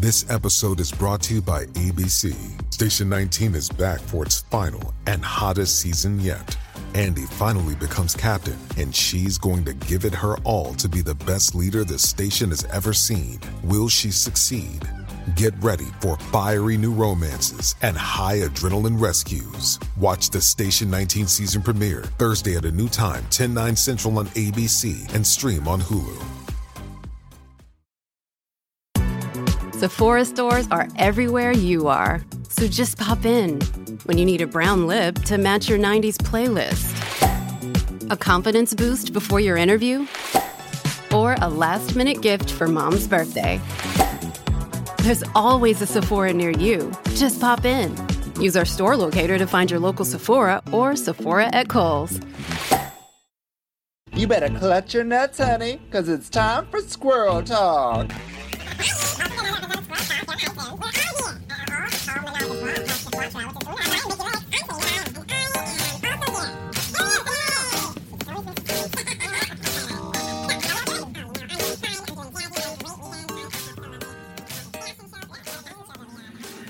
This episode is brought to you by ABC. Station 19 is back for its final and hottest season yet. Andy finally becomes captain, and she's going to give it her all to be the best leader the station has ever seen. Will she succeed? Get ready for fiery new romances and high adrenaline rescues. Watch the Station 19 season premiere Thursday at a new time, 10 9 Central on ABC and stream on Hulu. Sephora stores are everywhere you are. So just pop in when you need a brown lip to match your 90s playlist, a confidence boost before your interview, or a last minute gift for mom's birthday. There's always a Sephora near you. Just pop in. Use our store locator to find your local Sephora or Sephora at Kohl's. You better clutch your nuts, honey, because it's time for squirrel talk.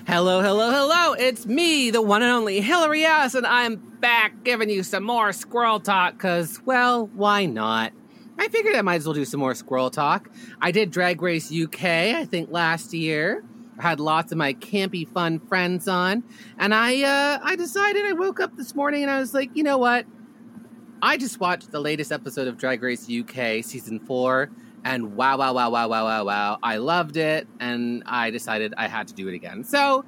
Hello, hello, hello. It's me, the one and only Hillary S, and I'm back giving you some more squirrel talk because, well, why not? I figured I might as well do some more squirrel talk. I did Drag Race UK, I think, last year. I had lots of my campy, fun friends on, and I, uh, I decided I woke up this morning and I was like, you know what? I just watched the latest episode of Drag Race UK season four, and wow, wow, wow, wow, wow, wow, wow. I loved it, and I decided I had to do it again. So,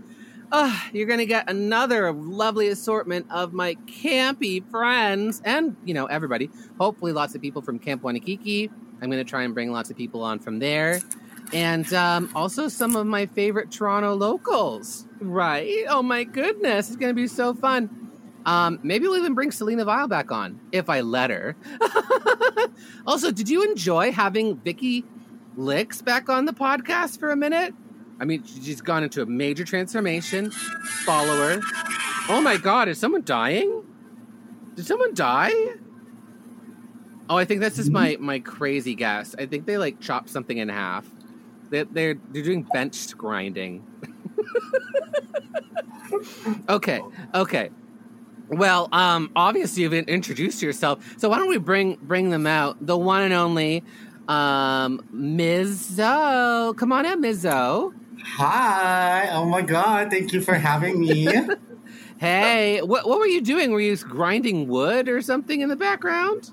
uh, you're going to get another lovely assortment of my campy friends and, you know, everybody. Hopefully, lots of people from Camp Wannakiki. I'm going to try and bring lots of people on from there. And um, also some of my favorite Toronto locals. Right? Oh my goodness. It's going to be so fun. Um, maybe we'll even bring Selena Vile back on if I let her. also, did you enjoy having Vicky Licks back on the podcast for a minute? I mean, she's gone into a major transformation. Follower. Oh my God, is someone dying? Did someone die? Oh, I think that's just my my crazy guess. I think they like chopped something in half. They, they're they're doing bench grinding. okay, okay. Well, um, obviously you've introduced yourself, so why don't we bring bring them out? The one and only um, Mizzo. Come on in, Mizzo. Hi. Oh my God. Thank you for having me. hey, what what were you doing? Were you grinding wood or something in the background?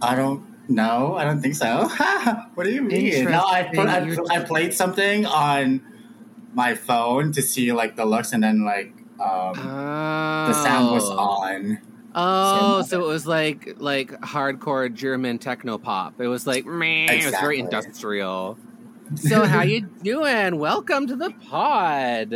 I don't know. I don't think so. what do you mean? No, I, I, I played something on my phone to see like the looks, and then like um, oh. the sound was on. Oh, so, so, it was like like hardcore German techno pop. It was like man, exactly. it was very industrial. So how you doing? Welcome to the pod.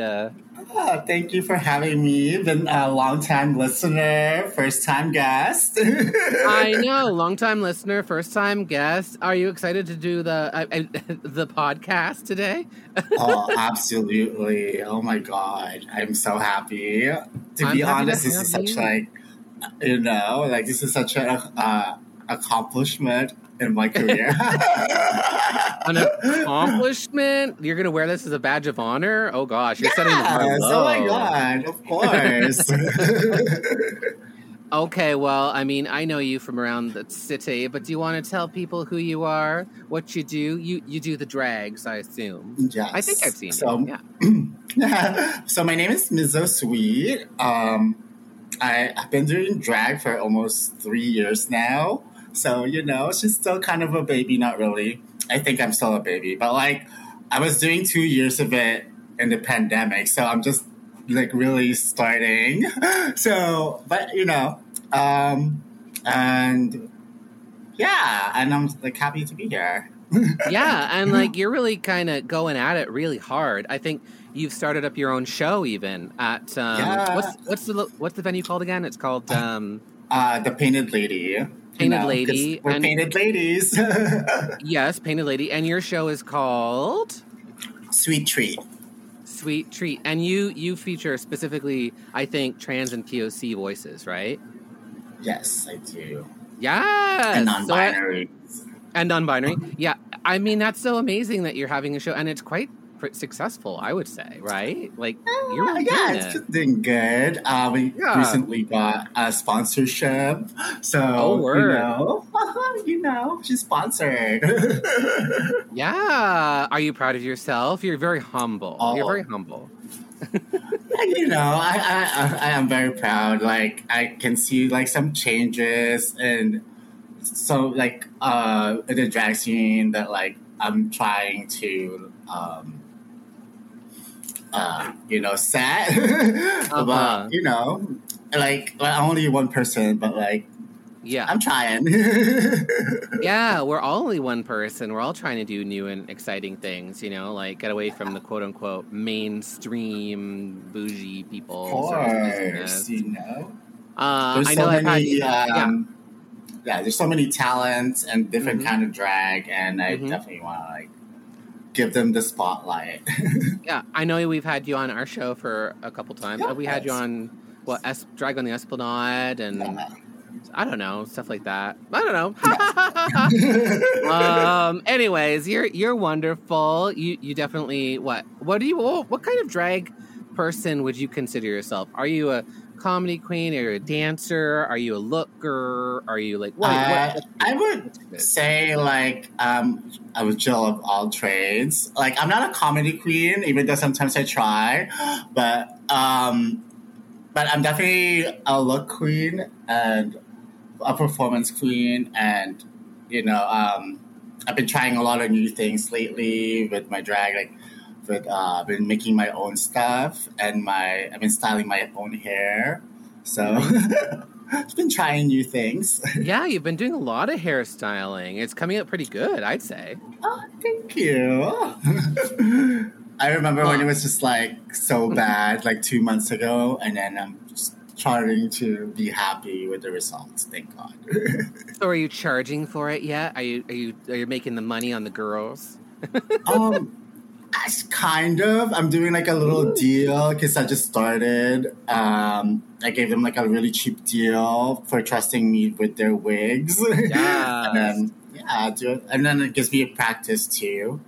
Oh, thank you for having me. Been a long time listener, first time guest. I know, long time listener, first time guest. Are you excited to do the uh, the podcast today? oh, absolutely! Oh my god, I'm so happy. To I'm be honest, this is such like you know, like this is such an uh, accomplishment in my career. An accomplishment? You're going to wear this as a badge of honor? Oh gosh, you're yes, setting the bar low. Oh my god, of course. okay, well, I mean, I know you from around the city, but do you want to tell people who you are, what you do? You you do the drags, I assume. Yes. I think I've seen so, you. Yeah. so my name is Mizzo Sweet. Um, I, I've been doing drag for almost three years now. So, you know, she's still kind of a baby, not really. I think I'm still a baby, but like I was doing two years of it in the pandemic. So I'm just like really starting. so, but you know, um, and yeah, and I'm like happy to be here. yeah, and like you're really kind of going at it really hard. I think you've started up your own show even at um, yeah. what's what's the what's the venue called again? It's called um, uh, the Painted Lady. Painted Lady. We're and, painted ladies. yes, Painted Lady. And your show is called Sweet Treat. Sweet Treat. And you you feature specifically, I think, trans and POC voices, right? Yes, I do. Yeah. And non-binary. So and non-binary. Yeah. I mean, that's so amazing that you're having a show, and it's quite successful, I would say, right? Like Uh, you're really yeah, it's it. been doing good. Uh, we Yeah. recently got a sponsorship, so Oh, you know, you know, she's sponsored. Yeah. Are you proud of yourself? You're very humble. You're Oh. very humble. You know, I, I I I am very proud. Like I can see like some changes and so like uh the drag scene that like I'm trying to um uh you know sad Uh-huh. but you know like like only one person but like Yeah. I'm trying yeah, we're all only one person. We're all trying to do new and exciting things, you know, like get away from the quote unquote mainstream bougie people. of course you know Uh, there's I know so I've had many yeah. um, yeah. there's so many talents and different Mhm. kind of drag and I Mhm. definitely want to like give them the spotlight Yeah, I know we've had you on our show for a couple times. Uh, We had you on what es- drag on the Esplanade and Yeah. I don't know stuff like that. I don't know. um. Anyways, you're you're wonderful. You you definitely what what do you what, what kind of drag person would you consider yourself? Are you a comedy queen? Are you a dancer? Are you a looker? Are you like what? Uh, what I would say like um, I was Jill of all trades. Like I'm not a comedy queen, even though sometimes I try, but um, but I'm definitely a look queen and a performance queen, and you know um, I've been trying a lot of new things lately with my drag. Like with uh, I've been making my own stuff and my I've been styling my own hair. So I've been trying new things. yeah, you've been doing a lot of hairstyling. It's coming out pretty good, I'd say. Oh, thank you. I remember when it was just like so bad, like two months ago, and then I'm just starting to be happy with the results. Thank God. So, are you charging for it yet? Are you are you are you making the money on the girls? um, kind of. I'm doing like a little deal because I just started. Um, I gave them like a really cheap deal for trusting me with their wigs. and then yeah, do it. And then it gives me a practice too.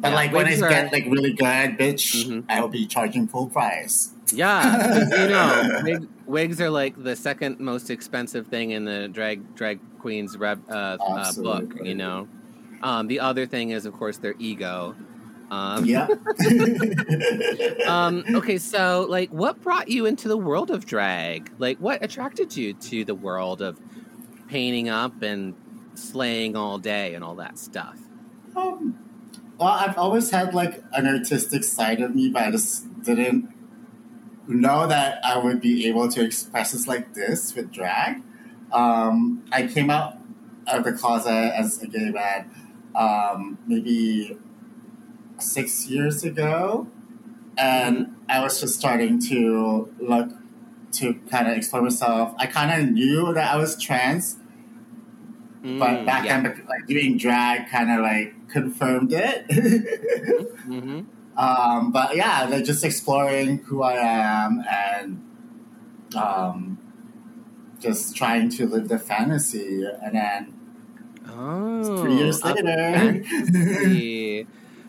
But Yeah, like when I are- get like really good, bitch, Mhm. I will be charging full price. yeah you know, wig, wigs are like the second most expensive thing in the drag drag queen's rev, uh, uh, book. You know, um, the other thing is, of course, their ego. Um, Yeah. um, okay, so like, what brought you into the world of drag? Like, what attracted you to the world of painting up and slaying all day and all that stuff? Um, well, I've always had like an artistic side of me, but I just didn't know that I would be able to express this like this with drag. Um, I came out of the closet as a gay man um, maybe six years ago, and I was just starting to look to kind of explore myself. I kind of knew that I was trans, but Mm, back yeah. then, like doing drag, kind of like confirmed it. hmm um, but yeah, like just exploring who I am and um, just trying to live the fantasy, and then Oh, three years later.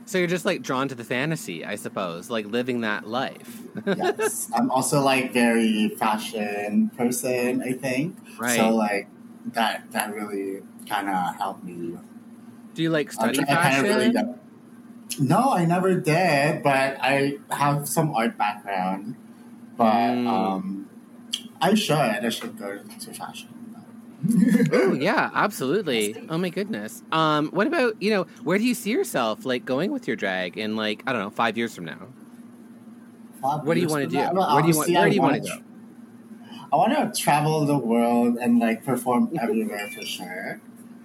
so you're just like drawn to the fantasy, I suppose, like living that life. yes, I'm also like very fashion person. I think Right. so. Like that, that really kind of helped me Do you like study I fashion? kinda really no, I never did, but I have some art background. But Mm. um, I should. I should go to fashion. Oh yeah, absolutely. Oh my goodness. Um, what about you know where do you see yourself like going with your drag in like I don't know five years from now? What do you wanna do? Where do you want- where do you wanna wanna go? I want to travel the world and like perform everywhere for sure.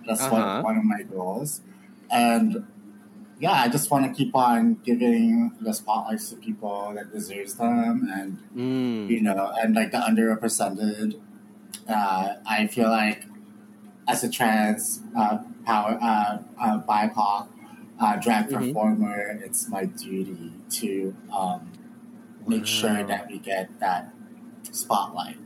That's Uh-huh. one, one of my goals. And yeah, I just want to keep on giving the spotlights to people that deserves them and Mm. you know, and like the underrepresented. Uh, I feel like as a trans uh, power uh, uh, BIPOC uh, drag Mhm. performer, it's my duty to um, make sure that we get that spotlight.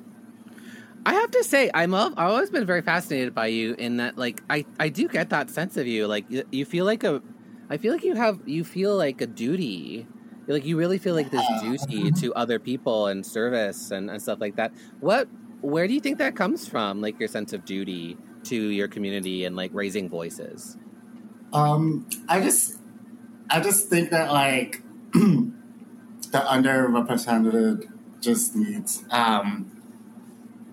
I have to say, I'm I've always been very fascinated by you in that, like, I, I do get that sense of you. Like, you, you feel like a I feel like you have you feel like a duty. Like you really feel like this duty to other people and service and, and stuff like that. What where do you think that comes from? Like your sense of duty to your community and like raising voices? Um, I just, I just think that like the underrepresented just needs. Um,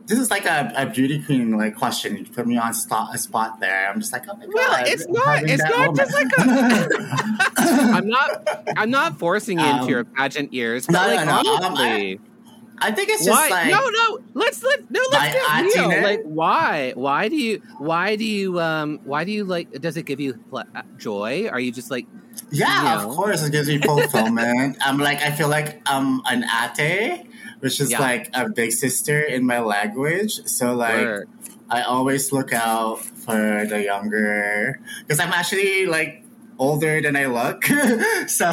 this is like a, a beauty queen like question. You put me on spot, a spot there. I'm just like, oh my god. Well, it's not. It's not just like moment. a. I'm not. I'm not forcing you into Um, your pageant years, but no, like no, no, honestly, I think it's just like no, no. Let's let no. Let's get real. Like, why? Why do you? Why do you? Um. Why do you like? Does it give you uh, joy? Are you just like? Yeah, you know? of course, it gives me fulfillment. I'm like, I feel like I'm an ate, which is Yeah. like a big sister in my language. So like, Word. I always look out for the younger because I'm actually like older than I look. so,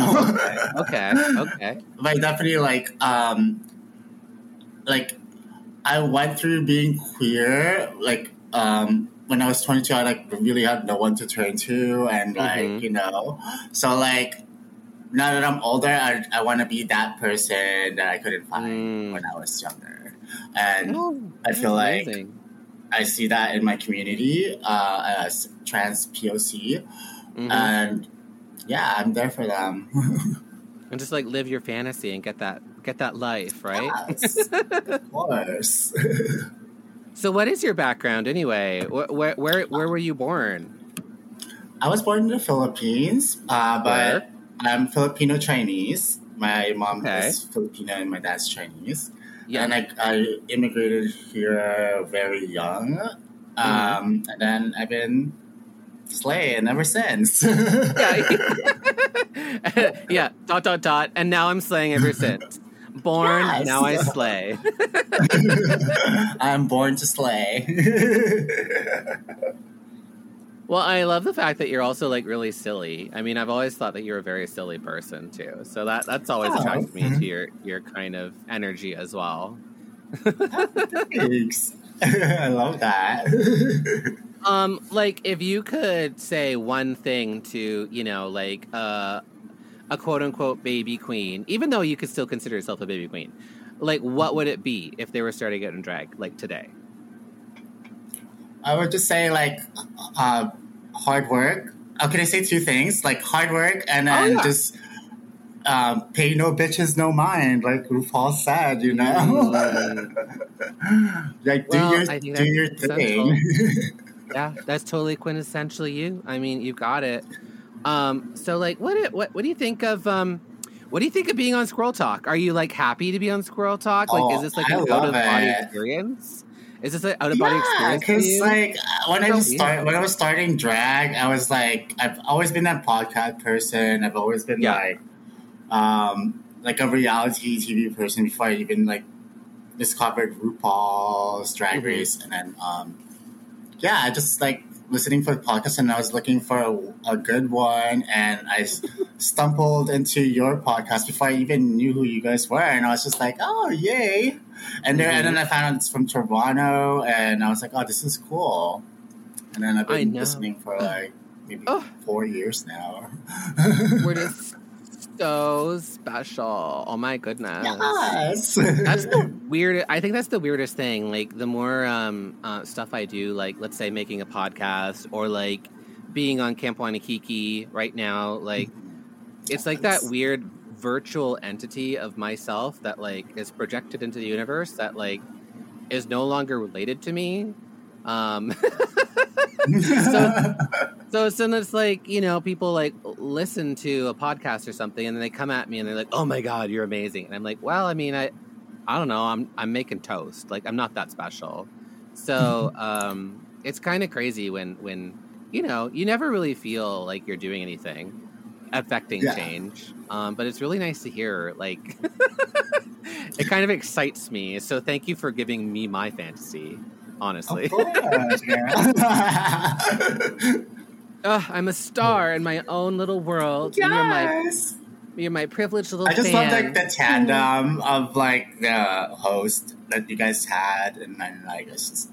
Okay. Okay. but I definitely like, um, like, I went through being queer, like, um, when I was 22, I like really had no one to turn to, and like, Mhm. you know, so like, now that I'm older, I, I want to be that person that I couldn't find Mm. when I was younger, and Oh, I feel that's like amazing. I see that in my community uh, as trans POC, Mhm. and yeah, I'm there for them. and just like live your fantasy and get that get that life right. Yes, of course. So, what is your background anyway? Where where where, where were you born? I was born in the Philippines, uh, but I'm Filipino Chinese. My mom Okay. is Filipino and my dad's Chinese. Yeah. And I, I immigrated here very young. Mm-hmm. Um, and then I've been slaying ever since. yeah. yeah. Dot dot dot. And now I'm slaying ever since. Born, Yes. now I slay. I'm born to slay. Well, I love the fact that you're also like really silly. I mean, I've always thought that you're a very silly person too. So that that's always Oh. attracted me to your your kind of energy as well. Thanks. I love that. Um, like if you could say one thing to, you know, like uh, a quote unquote baby queen, even though you could still consider yourself a baby queen, like what would it be if they were starting out in drag like today? I would just say like uh, hard work. Oh, can I say two things? Like hard work and Oh, then yeah. just um, pay no bitches no mind, like RuPaul said, you know. like do Mm. Your do your thing. Yeah, that's totally quintessentially you. I mean, you got it. Um, so like, what do- what what do you think of um, what do you think of being on Squirrel Talk? Are you like happy to be on Squirrel Talk? Like, Oh, is this like I an out of body experience? Is this an out of body yeah, experience because like when I start when I was starting drag, I was like I've always been that podcast person. I've always been Yeah. like um like a reality TV person before I even like discovered RuPaul's Drag Mhm. Race, and then um yeah, I just like listening for the podcast, and I was looking for a, a good one, and I stumbled into your podcast before I even knew who you guys were, and I was just like, oh yay! And there, and then I found out it's from Toronto, and I was like, oh, this is cool. And then I've been listening for like maybe Oh. four years now. We're just so special. Oh my goodness. yes. That's the weird. I think that's the weirdest thing. Like the more um, uh, stuff I do, like let's say making a podcast or like being on Camp Wannakiki right now, like it's like that weird virtual entity of myself that like is projected into the universe that like is no longer related to me. Um, so so so then it's like you know people like listen to a podcast or something and then they come at me and they're like oh my god you're amazing. And i'm like well i mean i i don't know. I'm i'm making toast. Like i'm not that special. So um it's kind of crazy when when you know you never really feel like you're doing anything affecting Yeah. change. Um but it's really nice to hear like it kind of excites me. So thank you for giving me my fantasy honestly Of. Ugh, I'm a star in my own little world. and You're my you're my privileged little I just fan. love like the tandem of like the host that you guys had, and then like it's just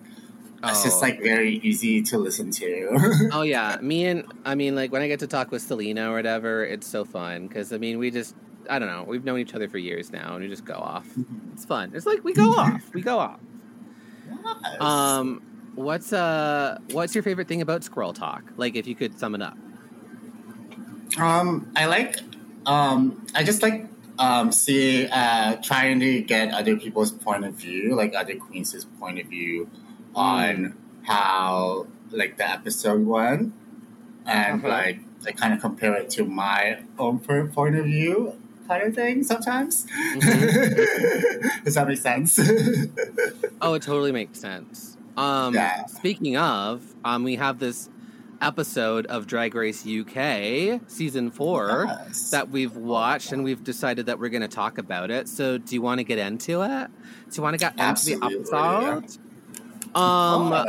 It's just Oh. like very easy to listen to. Oh yeah, me and I mean, like when I get to talk with Selena or whatever, it's so fun because I mean, we just I don't know, we've known each other for years now, and we just go off. Mm-hmm. It's fun. It's like we go off, we go off. Yes. Um, what's uh, what's your favorite thing about Squirrel Talk? Like, if you could sum it up. Um, I like. Um, I just like um, see uh, trying to get other people's point of view, like other queens' point of view on how like the episode went, and Uh-huh. like I kind of compare it to my own point of view, of thing. Sometimes, does that make sense? Oh, it totally makes sense. Um, Yeah. Speaking of, um, we have this episode of Drag Race UK season four Yes. that we've watched, and we've decided that we're going to talk about it. So, do you want to get into it? Do you want to get into the episode? Um,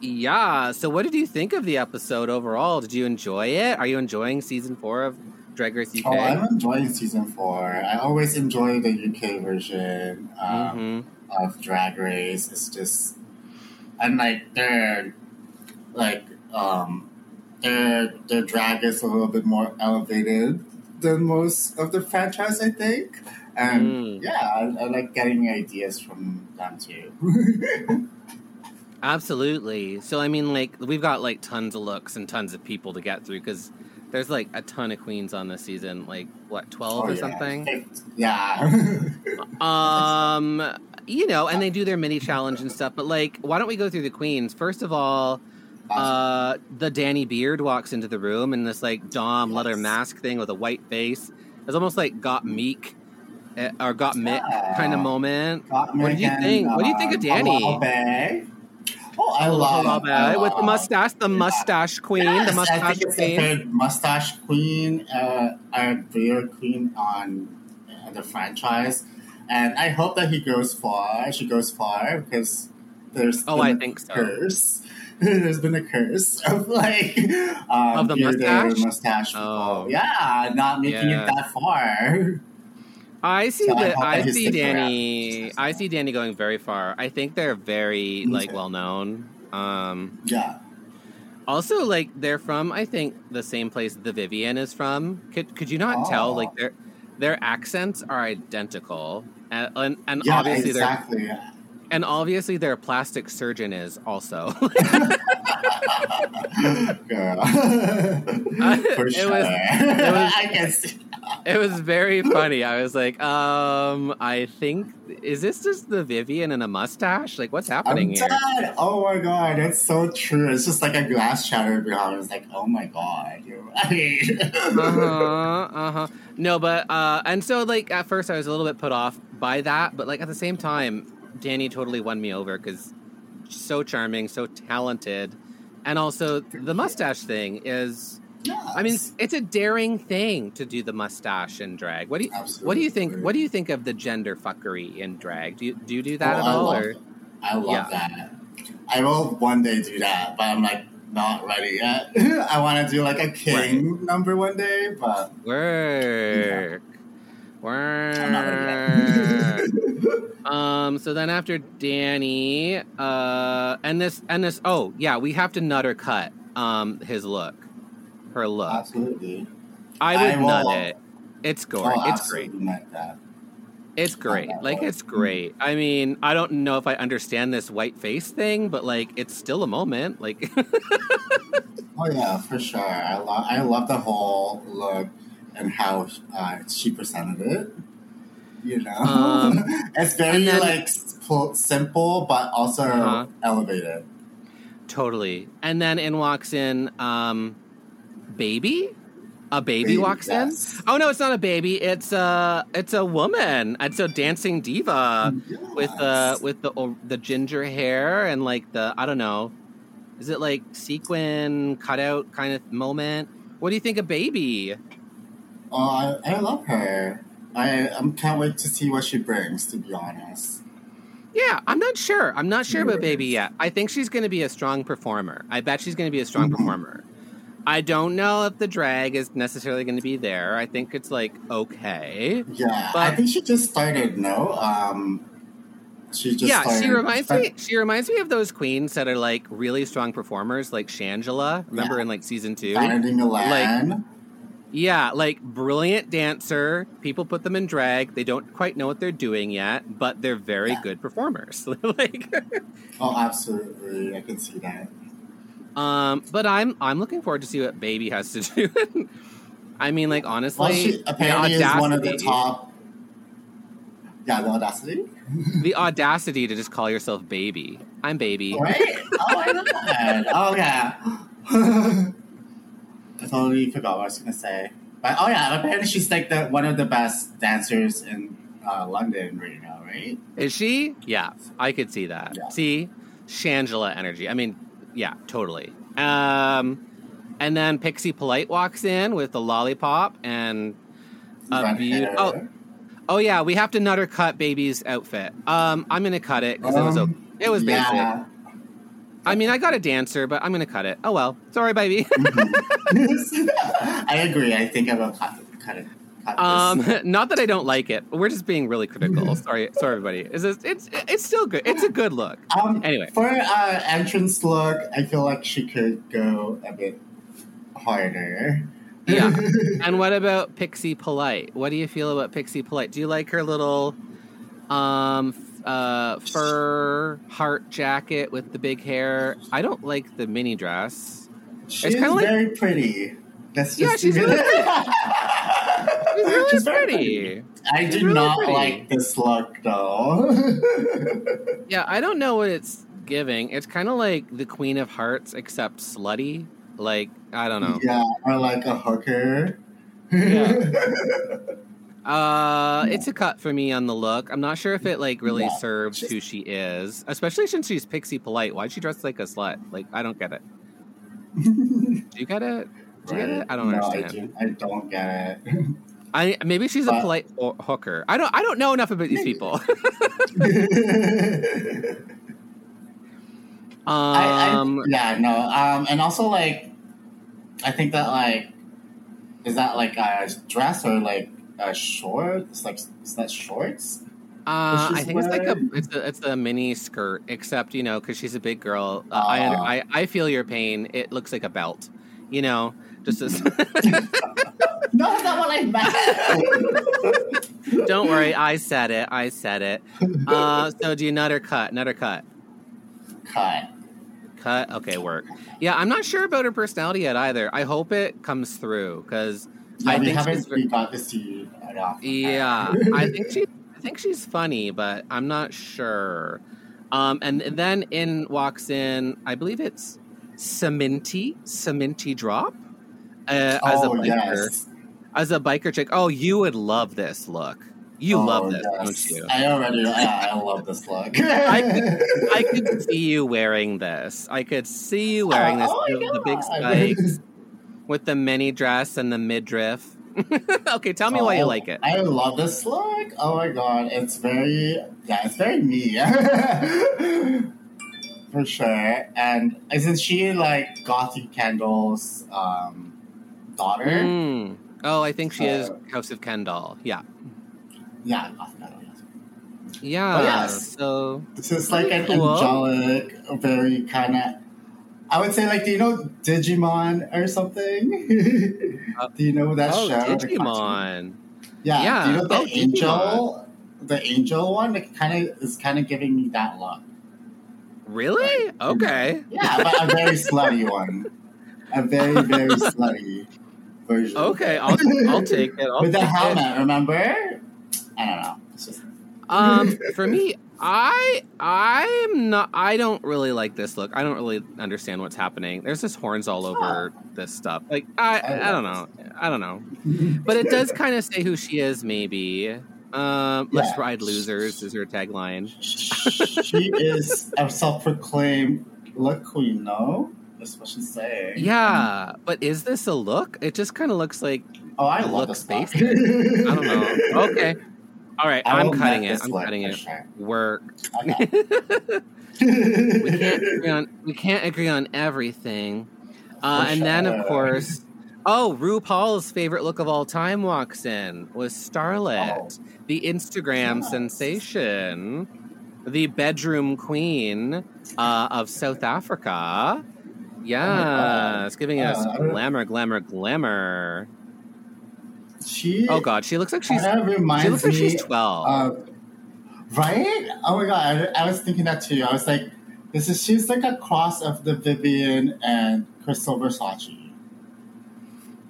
yeah. So, what did you think of the episode overall? Did you enjoy it? Are you enjoying season four of Drag Race UK? Oh, I'm enjoying season four. I always enjoy the UK version. Um, Mhm. of Drag Race. It's just and like their like um their their drag is a little bit more elevated than most of the franchise, I think. And Mm. yeah, I, I like getting ideas from them too. Absolutely. So I mean, like we've got like tons of looks and tons of people to get through because there's like a ton of queens on this season. Like what, twelve Oh, or yeah. something? Yeah. Um, you know, and they do their mini challenge and stuff. But like, why don't we go through the queens first of all? Uh, the Danny Beard walks into the room in this like Dom leather mask thing with a white face. It's almost like Got Meek eh, or Got Mick kind of moment. Got What do you think? What do you think of uh, Danny? Oh, I love Halal Bay with the mustache, the mustache queen, Yes, the I mustache think it's queen. mustache queen, uh, our beard queen on uh, the franchise, and I hope that he goes far. She goes far because there's Oh, been I a think so. curse. there's been a curse of like um, Of the mustache? mustache people. Oh. Yeah, not making Yeah. it that far. I see So I that. hope I see Danny. around. I see Danny going very far. I think they're very Me like too. well known. Um, yeah. also, like they're from I think the same place the Vivian is from. Could could you not tell? Oh. Like their their accents are identical, and and, and Yeah, obviously exactly. they're and obviously their plastic surgeon is also. Girl. It For was- sure. was- I can see. It was very funny. I was like, um, I think is this just the Vivian and a mustache? Like, what's happening I'm here? dead. Oh my god, that's so true. It's just like a glass shatter behind. It's like, oh my god, you're right. uh-huh uh-huh no but uh and so like at first i was a little bit put off by that but like at the same time danny totally won me over because so charming so talented and also the mustache thing is i mean it's a daring thing to do the mustache in drag what do you what do you think what do you think of the gender fuckery in drag do you do you do that Oh, at I all love or. I love Yeah. that. I will one day do that, but I'm like not ready yet. I want to do like a king number one day, but Work. I'm not Work. ready yet. um. So then after Danny, uh, and this and this. Oh yeah, we have to nutter cut. Um, his look, her look. absolutely. I would I will- nut it. It's Oh, great. it's great. absolutely like that. It's great. Like it's great. I mean, I don't know if I understand this white face thing, but like it's still a moment. Like Oh yeah, for sure. I love I love the whole look and how uh, she presented it. You know, Um, it's very then- like simple but also Uh-huh. elevated. Totally. And then in walks in um baby? A baby, Baby, walks yes. in? Oh no, it's not a baby. It's a it's a woman. It's a dancing diva with the with the the ginger hair and like the I don't know. Is it like sequin cutout kind of moment? What do you think of baby? Oh, I, I love her. I I can't wait to see what she brings. To be honest, Yeah, I'm not sure. I'm not sure about Baby yet. I think she's going to be a strong performer. I bet she's going to be a strong Mhm. performer. I don't know if the drag is necessarily going to be there. I think it's like okay. yeah, But- I think she just started. No, um, She just yeah, she started- reminds me. She reminds me of those queens that are like really strong performers, like Shangela. Remember Yeah. in like season two? Vanity Milan. Yeah, like brilliant dancer. People put them in drag. They don't quite know what they're doing yet, but they're very Yeah. good performers. like, oh, absolutely. I can see that. Um, but I'm I'm looking forward to see what Baby has to do. I mean, like honestly, Well, she the apparently is one of the top. Yeah, the audacity. The audacity to just call yourself Baby. I'm Baby. Right? Oh my god. Oh yeah. I totally forgot what I was gonna say. But oh yeah, apparently she's like the one of the best dancers in uh, London right now, right? Is she? Yeah, I could see that. Yeah. See, Shangela energy. I mean, yeah, totally. Um, and then Pixie Polite walks in with the lollipop and a beautiful. Oh, oh yeah, we have to nutter cut baby's outfit. Um, I'm gonna cut it because it was Um, okay. it was basic. yeah. I mean, I got a dancer, but I'm gonna cut it. Oh well, sorry, baby. I agree. I think I'm gonna cut it. Um, not that I don't like it. We're just being really critical. sorry, sorry, everybody. It's just, it's it's still good. It's a good look. Um, anyway. for uh, entrance look, I feel like she could go a bit harder. Yeah. and what about Pixie Polite? What do you feel about Pixie Polite? Do you like her little um f- uh fur heart jacket with the big hair? I don't like the mini dress. She's kinda like- very pretty. That's Yeah, just she's really She's She's really She's pretty. I She's do really not pretty. like this look though. Yeah, I don't know what it's giving. It's kind of like the Queen of Hearts except slutty. Like, I don't know. yeah, or like a hooker. Yeah. Uh, it's a cut for me on the look. I'm not sure if it like really Yeah. serves who she is, especially since she's Pixie Polite. Why'd she dress like a slut? Like, I don't get it. Do you get it? Do you get it? I don't no, understand. I, do, I don't get it. I maybe she's a polite ho- hooker. I don't. I don't know enough about these people. Um, I, yeah, no. Um, and also like, I think that like, is that like a dress or like a short? It's like is that shorts? Uh, I think it's like a it's a it's a mini skirt, except you know because she's a big girl. Uh, I, Ah. I I feel your pain. It looks like a belt, you know, just as. No, that's not what I meant. Don't worry, I said it. I said it. Uh, so do you nut or cut? Nut or cut? Cut. Cut. Okay, work. Yeah, I'm not sure about her personality yet either. I hope it comes through because Yeah, I we think haven't she's. we got to see enough. Yeah, I think she. I think she's funny, but I'm not sure. Um, and then in walks in, I believe it's Sminty, Sminty Drop, uh, as a Oh biker, yes. as a biker chick. Oh, you would love this look. You Oh, love this, yes. don't you? I already. Yeah, I love this look. I could, I could see you wearing this. I could see you wearing this Oh with the big spikes, with the mini dress and the midriff. okay, tell me why you Oh, like it. I love this look. Oh my god, it's very yeah, it's very me. For sure. And isn't she like Gothy Kendoll's um, daughter? Mm. Oh, I think she is House of Kendoll. Yeah. Yeah, Gothy Kendoll, yes. Yeah. Yes. So This is like an Cool. angelic, very kind of. I would say, like, do you know Digimon or something? Uh, do you know that oh, show? Digimon. Yeah. Yeah. Do you know the Oh, angel? The angel one, it kind of is kind of giving me that look. Really? Okay. Yeah, but a very slutty one. A very very slutty version. Okay. I'll, I'll take it. I'll With the take it. helmet, remember? I don't know. Just Um, for me, I I'm not. I don't really like this look. I don't really understand what's happening. There's just horns all over this stuff. Like I, I, don't know. I don't know. But it does kind of say who she is. Maybe. Um, let's ride losers is her tagline. she is a self-proclaimed look queen. No, that's what she's saying. Yeah, but is this a look? It just kind of looks like Oh, I love this look. I don't know. Okay. All right, I I'm cutting it. I'm cutting it. sure. Work. Okay. We can't agree on we can't agree on everything. Uh, and then of course, oh, RuPaul's favorite look of all time walks in was Starlet, Oh. the Instagram Yes. sensation. the bedroom queen uh, of South Africa. Yeah, it's giving us Uh, glamour, glamour, glamour. She. Oh God, she looks like she's Kind of reminds she looks like she's twelve. of- right? Oh my god, I, I was thinking that too. I was like, this is she's like a cross of the Vivian and Crystal Versace.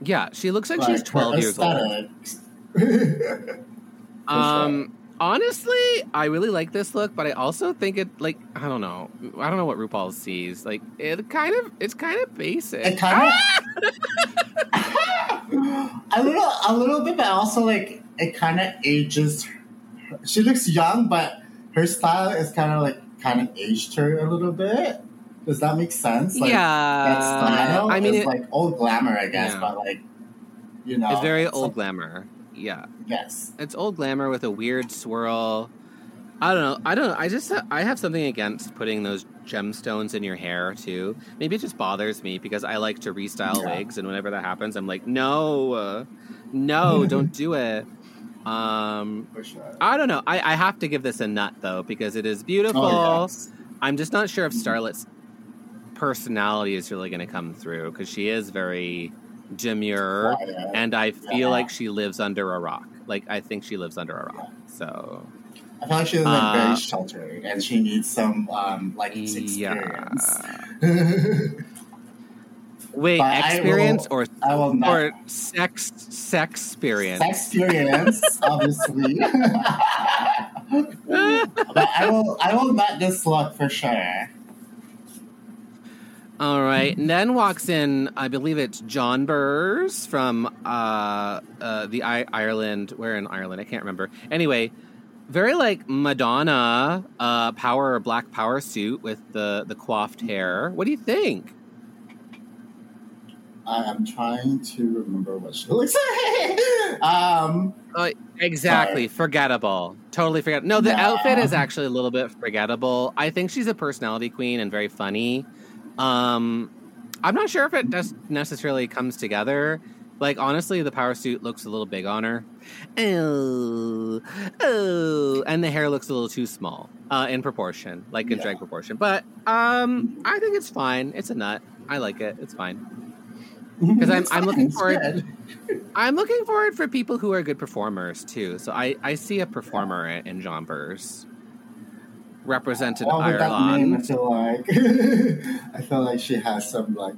yeah, she looks like, Like, she's twelve years old. Um, honestly, I really like this look, but I also think it like I don't know. I don't know what RuPaul sees. Like it kind of it's kind of basic. It kind of ah! a little, a little bit, but also like it kind of ages. her. She looks young, but her style is kind of like kind of aged her a little bit. Does that make sense? Like, yeah, that style I mean, is it- like old glamour, I guess, Yeah. but like you know, it's very old like- glamour. Yeah, Yes, it's old glamour with a weird swirl. I don't know. I don't know. I just I have something against putting those gemstones in your hair too. Maybe it just bothers me because I like to restyle Yeah. wigs, and whenever that happens, I'm like, no, uh, no, don't do it. Um, sure. I don't know. I, I have to give this a nut though because it is beautiful. Oh, yes. I'm just not sure if Starlet's personality is really going to come through because she is very demure, and I feel like she lives under a rock. Like I think she lives under a rock. So I feel like she's like Uh, very sheltered, and she needs some um like yeah. experience. Wait, But I experience will- or I will not. or sex sex experience? Sex experience, obviously. but I will, I will not this look for sure. All right, and then walks in, I believe it's Jonbers from uh, uh, the I- Ireland. Where in Ireland? I can't remember. Anyway, very like Madonna, uh, power black power suit with the the coiffed hair. What do you think? I am trying to remember what she looks like. um, Uh, exactly, forgettable. Totally forgettable. No, the Yeah. outfit is actually a little bit forgettable. I think she's a personality queen and very funny. Um, I'm not sure if it just necessarily comes together. Like honestly, the power suit looks a little big on her. Oh, oh, and the hair looks a little too small uh, in proportion, like in Yeah. drag proportion. But um, I think it's fine. It's a nut. I like it. It's fine. 'Cause I'm- I'm looking forward- I'm looking forward for people who are good performers too. So I, I see a performer in, in Jonbers represented Well, with that name, I feel like I feel like she has some like,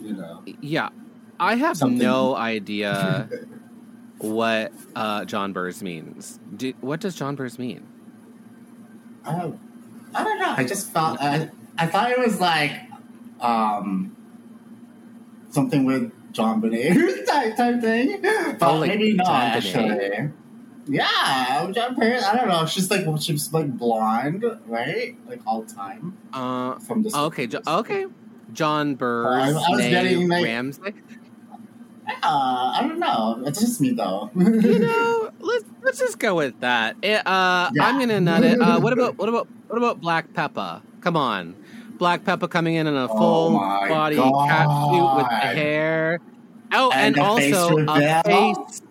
you know. Yeah, I have Something- no idea what uh, Jonbers means. Do, what does Jonbers mean? I don't, I don't know. I just felt I, I thought it was like um something with JonBenét type type thing, but Oh, maybe not John actually. Yeah, JonBenét. I don't know. She's like she's like blonde, right? Like all time Uh, from this. okay, jo- okay. Jonbers, I- I was getting, like-. Yeah, I don't know. It's just me though. You know, let's let's just go with that. It, uh, Yeah. I'm gonna nut it. Uh, what about what about what about Black Peppa? Come on, Black Peppa coming in in a Oh full my body cat suit with the hair. Oh, And and, also a face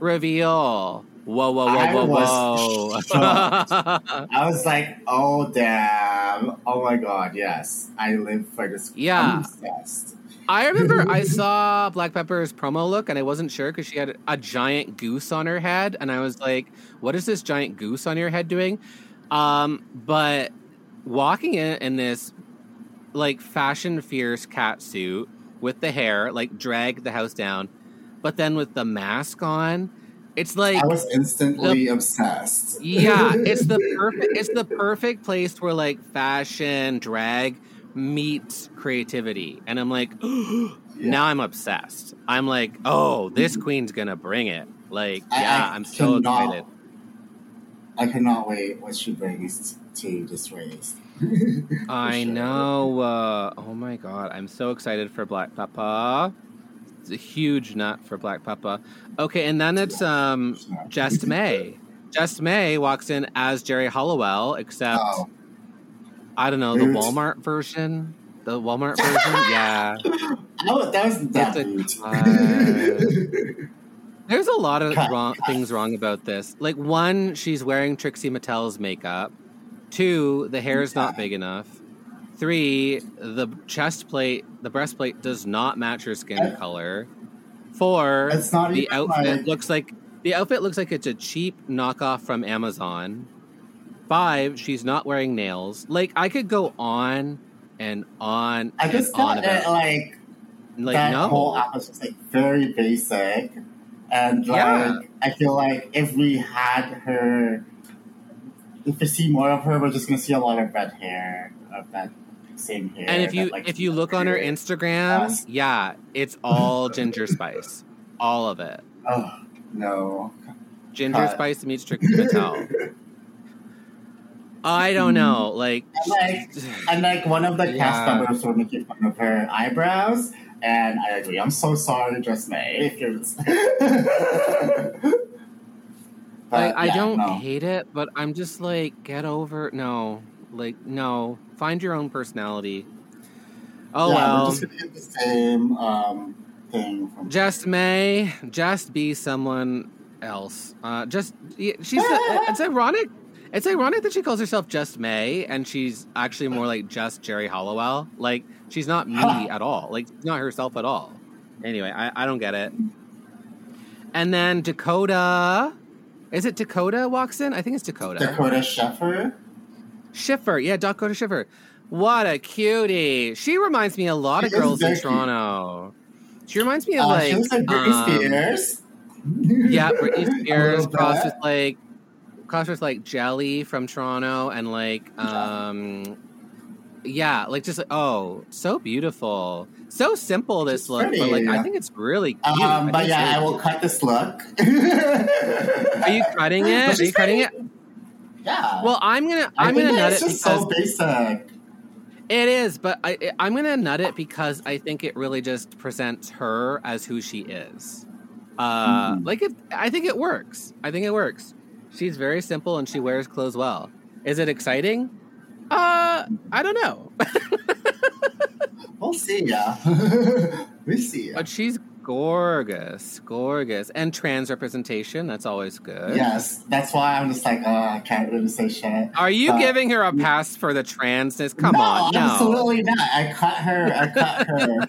reveal. Whoa, whoa, whoa, I whoa, was whoa! I was like, oh damn! Oh my god, yes, I live for this. Yeah. I remember I saw Black Peppa's promo look, and I wasn't sure because she had a giant goose on her head, and I was like, "What is this giant goose on your head doing?" Um, but walking in in this like fashion fierce cat suit with the hair, like drag the house down, but then with the mask on, it's like I was instantly obsessed. yeah, it's the perfect it's the perfect place where like fashion, drag meets creativity. And I'm like, now I'm obsessed. I'm like, oh, this queen's gonna bring it. Like, I- yeah, I I'm so excited. I cannot wait what she brings to this race. I sure. know. Uh, oh my god, I'm so excited for Black Peppa. It's a huge nut for Black Peppa. Okay, and then it's um Just May. Just May walks in as Geri Halliwell, except Oh, I don't know the. Walmart version. The Walmart version, yeah. oh, that was that It's a boot. There's a lot of Cut, wrong, cut. things wrong about this. Like one, she's wearing Trixie Mattel's makeup, Two, the hair is not big enough. Three, the chest plate, the breastplate does not match her skin color. Four, the outfit like- looks like the outfit looks like it's a cheap knockoff from Amazon. Five, she's not wearing nails. Like I could go on and on I and just thought that about uh, like like that no. whole app was just like very basic, and like Yeah. I feel like if we had her, if we see more of her, we're just gonna see a lot of red hair of that same hair. And if you that, like, if you look on her Instagram, Yes. yeah, it's all ginger spice, all of it. oh no, Ginger Cut. spice meets Trixie Mattel. I don't know, like, And like, and like one of the cast members were making fun of her eyebrows, and I agree. I'm so sorry, just May. You're, like But, I yeah, don't no. hate it, but I'm just like, get over no, like no, find your own personality. Oh yeah, well, we're just gonna get the same um, thing from just May, just be someone else. Uh, just she's. it's ironic. It's ironic that she calls herself just May, and she's actually more like just Geri Halliwell. Like she's not me at all. Like not herself at all. Anyway, I, I don't get it. And then Dakota, is it Dakota walks in? I think it's Dakota. Dakota Sheffer. Schiffer, yeah, Dakota Schiffer. What a cutie! She reminds me a lot of She is girls in. Toronto. She reminds me of Uh, like she looks like Britney um, Spears. Yeah, Britney Spears crossed with like crossed with like Jelly from Toronto and like um yeah, like just like oh, so beautiful. So simple this She's look, but pretty, like I think it's really cute. Um, but yeah, it's I will cut this look. Are you cutting it? Are you she's cutting it? Yeah. Well, I'm gonna I I'm gonna nut it's it just because so basic. It is, but I, I'm going to nut it because I think it really just presents her as who she is. Uh, Mhm. Like, it, I think it works. I think it works. She's very simple and she wears clothes well. Is it exciting? Uh, I don't know. We'll see, yeah. we see. Yeah. but she's gorgeous, gorgeous. And trans representation, that's always good. Yes, that's why I'm just like, oh, I can't really say shit. Are you But- giving her a pass for the transness? Come no, on, no. absolutely not. I cut her. I cut her.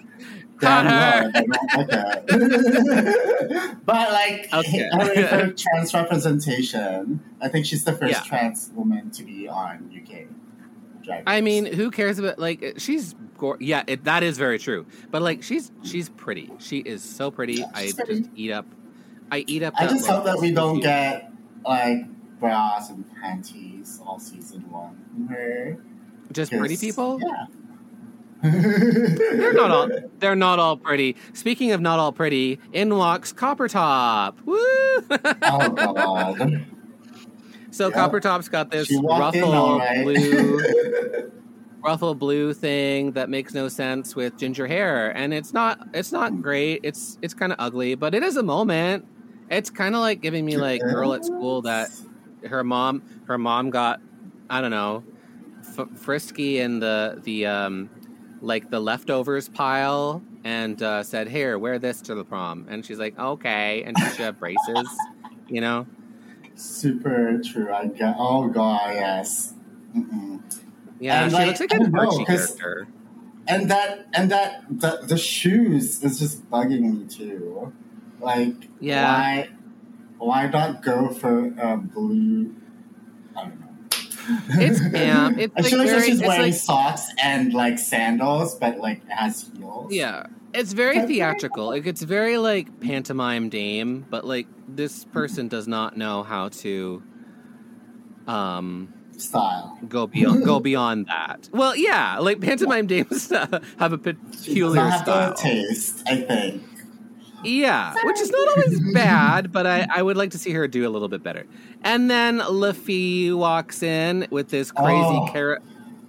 Cut her. look, I don't like it. but like, Okay. I mean, for trans representation, I think she's the first Yeah. trans woman to be on UK. Drag I mean, who cares about like she's gor- yeah, it, that is very true. But like she's she's pretty. She is so pretty. I she's just eat up. I eat up. I just hope that we don't get like bras and panties all season her. just pretty people. Yeah. They're not all. They're not all pretty. Speaking of not all pretty, in walks Copper Topp. Woo! oh god. so Yeah. Copper Topp's got this ruffle right. blue, ruffle blue thing that makes no sense with ginger hair, and it's not. It's not great. It's it's kind of ugly, but it is a moment. It's kind of like giving me like girl at school that her mom her mom got I don't know f- frisky in the the um like the leftovers pile and uh, said here wear this to the prom and she's like okay and she should have braces you know Super true. I get. Oh god, yes. Mm-mm. Yeah And, she like, looks like don't know, character And that and that the the shoes is just bugging me too. Like, Yeah. why why not go for a blue? I don't know. It's camp. It's, like, very- she's it's wearing like- socks and like sandals, but like has heels. yeah it's very theatrical like it's very like pantomime dame but like this person does not know how to um style. go beyond go beyond that. Well, yeah, like pantomime dames have a peculiar have style. taste. I think. Yeah, which is not always bad, but I, I would like to see her do a little bit better. And then Le Fil walks in with this crazy Oh. carrot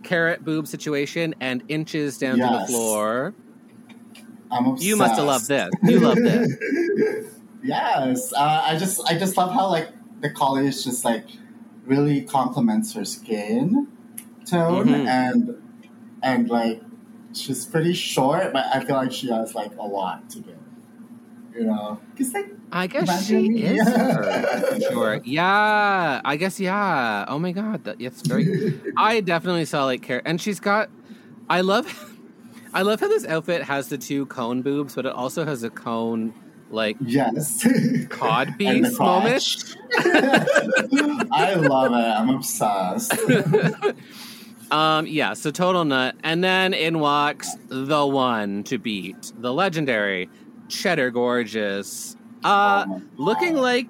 carrot boob situation and inches down to the floor. I'm obsessed. You must have loved this. You loved this. yes, uh, I just I just love how like the college just like really complements her skin tone Mhm. and and like she's pretty short, but I feel like she has like a lot to give. You know, it's like I guess she me. is. her, Sure. Yeah. I guess yeah. Oh my god. That, it's very. I definitely saw like care, and she's got. I love. I love how this outfit has the two cone boobs, but it also has a cone like yes, cod piece moment. I love it. I'm obsessed. Um, yeah, so total nut. And then in walks the one to beat, the legendary Cheddar Gorgeous. Uh Oh looking like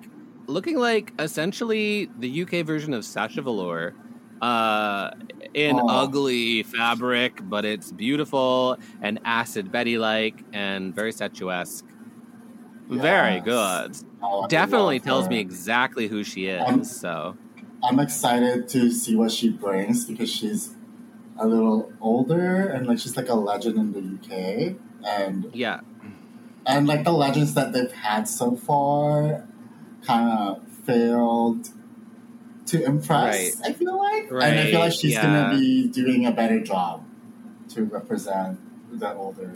looking like essentially the UK version of Sasha Velour. Uh in Oh. ugly fabric, but it's beautiful and acid Betty like and very statuesque. Very Yes. good. Oh, Definitely tells her. me exactly who she is. Um, so I'm excited to see what she brings because she's a little older and like she's like a legend in the UK and yeah. and like the legends that they've had so far kind of failed to impress. I feel like, and I feel like she's yeah. gonna be doing a better job to represent the older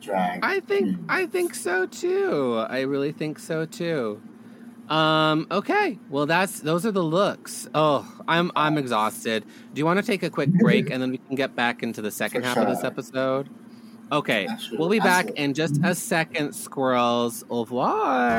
drag. I think queen. I think so too. I really think so too. Um, okay. Well, that's those are the looks. Oh, I'm I'm exhausted. Do you want to take a quick break and then we can get back into the second For half of this episode? Okay. Absolutely. We'll be back Absolutely. in just a second, squirrels. Au revoir.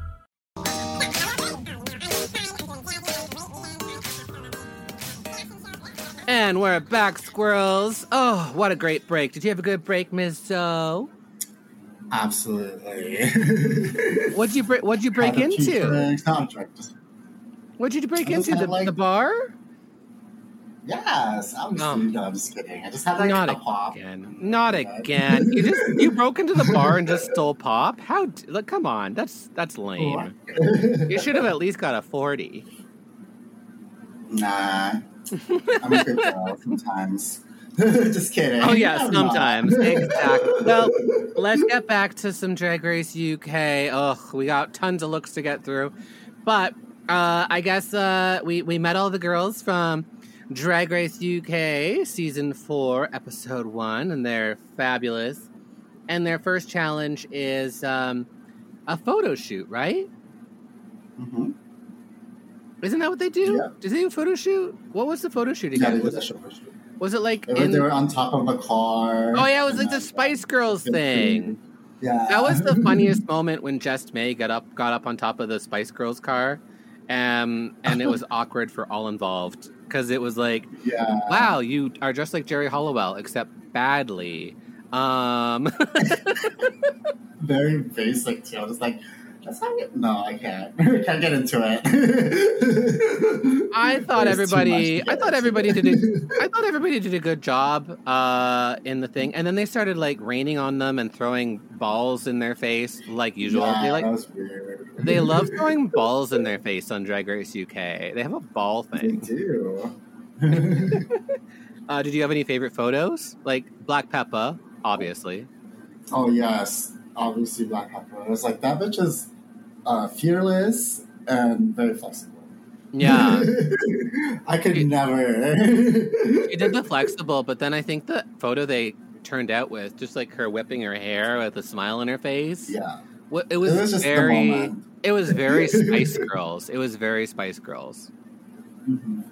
And we're back, squirrels. Oh, what a great break. Did you have a good break, Ms. Zoe? Absolutely. What'd you break what'd you break Had a few into? drinks. No, I'm drunk. Just- What'd you break into? The, like- the bar? Yes, I'm just, oh. No. no, I'm just kidding. I just had like Not a pop. again. Not again. You just you broke into the bar and just stole pop. How? Look, come on. That's that's lame. You should have at least got a forty. Nah, I'm a good girl sometimes. just kidding. Oh yeah, I'm not. sometimes exactly. Well, let's get back to some Drag Race UK. Ugh, we got tons of looks to get through, but uh, I guess uh, we we met all the girls from Drag Race UK season four, episode one, and they're fabulous. And their first challenge is um, a photo shoot, right? Mhm. Isn't that what they do? Yeah. Did they do a photo shoot? What was the photo shoot Yeah, again? they did was, a for sure. was it like They were, in? they were on top of a car. Oh yeah, it was like the Spice Girls thing. Yeah, That was the funniest moment when Just May got up got up on top of the Spice Girls car, um, and it was awkward for all involved because it was like, Yeah, wow, you are just like Geri Halliwell except badly. Um, very basic too. I was like, that's how. No, I can't. I can't get into it. I thought everybody, I thought everybody did, a, I thought everybody did a good job uh, in the thing, and then they started like raining on them and throwing balls in their face like usual. Yeah, they like that was weird. they love throwing balls in their face on Drag Race UK. They have a ball They thing. do. Uh, did you have any favorite photos? Like Black Peppa, obviously. oh yes, obviously Black Peppa. I was like, that bitch is uh, fearless and very flexible. Yeah, I could It- never. she did the flexible, but then I think the photo they turned out with, just like her whipping her hair with a smile on her face, yeah, it was, it was just very, it was very Spice Girls. It was very Spice Girls. Mhm.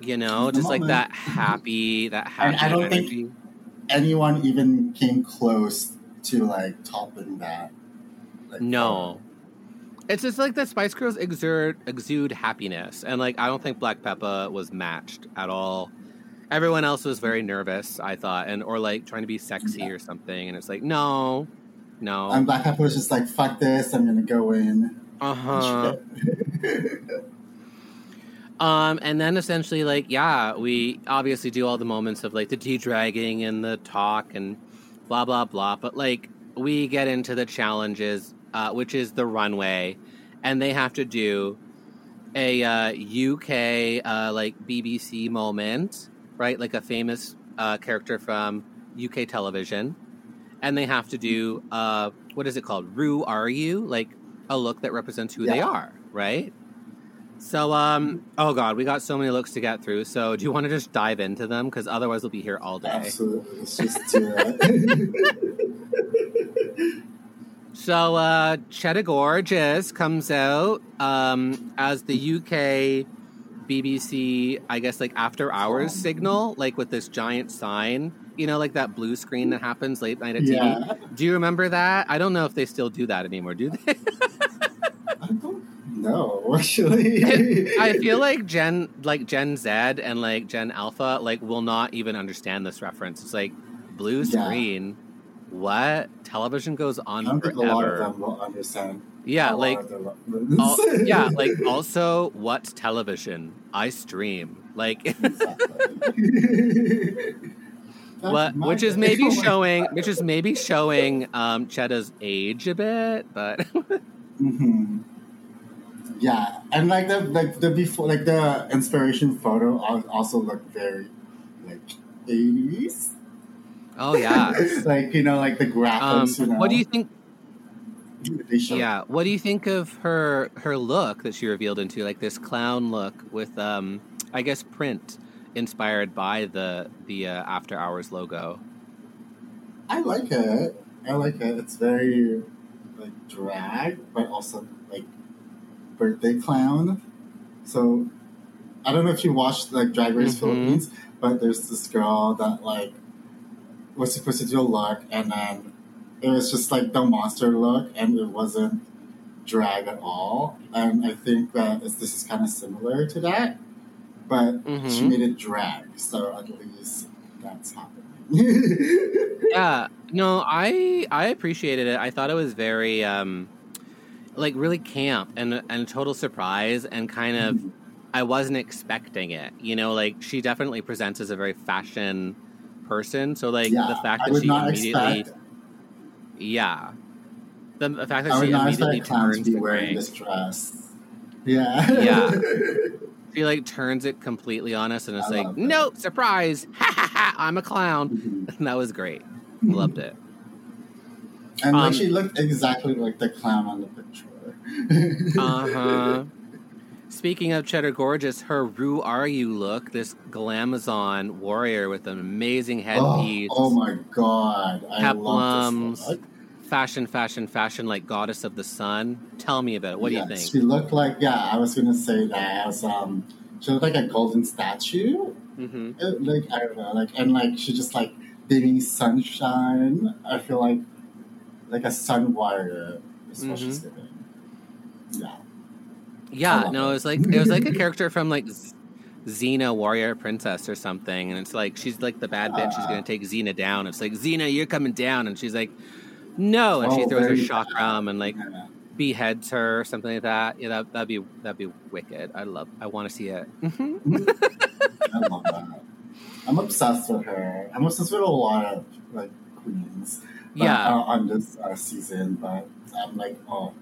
You know, It was the just like that happy, that happy I don't think- Anyone even came close to like top topping that? Like, No. It's just like the Spice Girls exude exude happiness, and like I don't think Black Peppa was matched at all. Everyone else was very nervous, I thought, and or like trying to be sexy or something, and it's like no, no, And Black Peppa was just like, "Fuck this! I'm gonna go in." uh huh. Um, and then essentially, like, yeah, we obviously do all the moments of like the tea dragging and the talk and blah blah blah. But like, we get into the challenges, uh, which is the runway, and they have to do a uh, UK uh, like BBC moment, right? Like a famous uh, character from UK television, and they have to do uh, what is it called? Rue are you? Like a look that represents who they are, right? So, um, oh god, we got so many looks to get through. So, do you want to just dive into them? Because otherwise, we'll be here all day. Absolutely. Let's just it. So, uh, Cheddar Gorgeous comes out um, as the UK BBC, I guess, like after hours signal, like with this giant sign, you know, like that blue screen that happens late night at Yeah. TV. Do you remember that? I don't know if they still do that anymore, do they? I know, actually. I feel like Gen, like Gen Z and like Gen Alpha, like will not even understand this reference. It's like blue Yeah. screen. What television goes I on don't think a lot of them will understand. Yeah, a like yeah, like also what's television? I stream. Like what which is maybe Oh showing which is maybe showing um Cheddar's age a bit, but Mhm. Yeah, and like the like the before like the inspiration photo also looked very like eighties. oh yeah. like you know, like the Um graphics. you know, what do you think yeah, what do you think of her her look that she revealed into like this clown look with um I guess print inspired by the the uh, after hours logo. I like it. I like it. It's very like drag, but also birthday clown. So I don't know if you watched like Drag Race Mhm. Philippines, but there's this girl that like was supposed to do a look, and then it was just like the monster look, and it wasn't drag at all. And I think that this is kind of similar to that, but she Mhm. made it drag, so at least that's happening. yeah no i i appreciated it i thought it was very um like really camp and and total surprise and kind of i wasn't expecting it you know like she definitely presents as a very fashion person so like yeah, the fact that she not immediately expect. yeah the, the fact that I she immediately turns to be wearing this dress. Yeah. Yeah. she like turns it completely on us and it's I like nope surprise ha ha ha i'm a clown Mhm. and that was great loved it and Um, like she looked exactly like the clown on the picture. Uh huh. Speaking of Cheddar Gorgeous, her Rue Are You look, this glamazon warrior with an amazing oh, headpiece, oh my god. I love peplums, this look. fashion, fashion, fashion, like goddess of the sun. Tell me about it. What do you think? She looked like yeah, I was gonna say that as um she looked like a golden statue. hmm It, like I don't know, like and like she just like beaming sunshine. I feel like like a sun warrior is what she's Mm-hmm. giving. Yeah. Yeah, no, it. it was like it was like a character from like Z- Xena, warrior princess, or something, and it's like she's like the bad bitch. She's Ah. gonna take Xena down. It's like Xena, you're coming down, and she's like, no, and she Oh, throws her very chakram and like Yeah. beheads her or something like that. Yeah, that that'd be that'd be wicked. I love. I want to see it. I love that. I'm obsessed with her. I'm obsessed with a lot of like queens. But, Yeah. uh, on this uh, season, but I'm like, oh,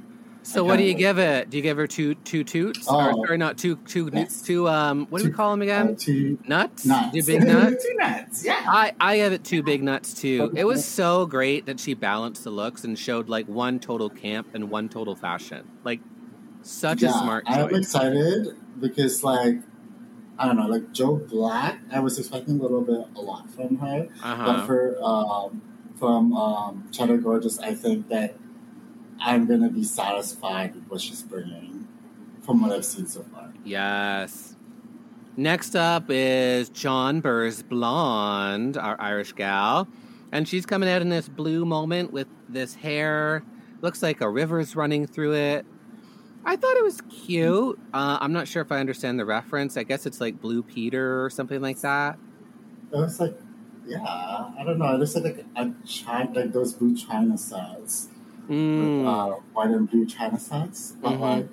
So I what do you give it? Do you give her two two toots Oh. or, or not two two Yes. two um what do we call them uh, again? two nuts? nuts. Two big nuts. two nuts. Yeah. I I give it two big nuts too. It was so great that she balanced the looks and showed like one total camp and one total fashion. Like such a yeah, smart I'm excited because like I don't know, like Joe Black. I was expecting a little bit a lot from her, but Uh-huh. for um, from um, Cheddar Gorgeous, I think that I'm gonna be satisfied with what she's bringing from what I've seen so far. Yes. Next up is Jonbers Blonde, our Irish gal. And she's coming out in this blue moment with this hair. Looks like a river's running through it. I thought it was cute. Uh, I'm not sure if I understand the reference. I guess it's like Blue Peter or something like that. It was like, yeah, I don't know. It looks like a China, like those blue China sets, Mm. uh, white and blue China sets. But Mhm. like,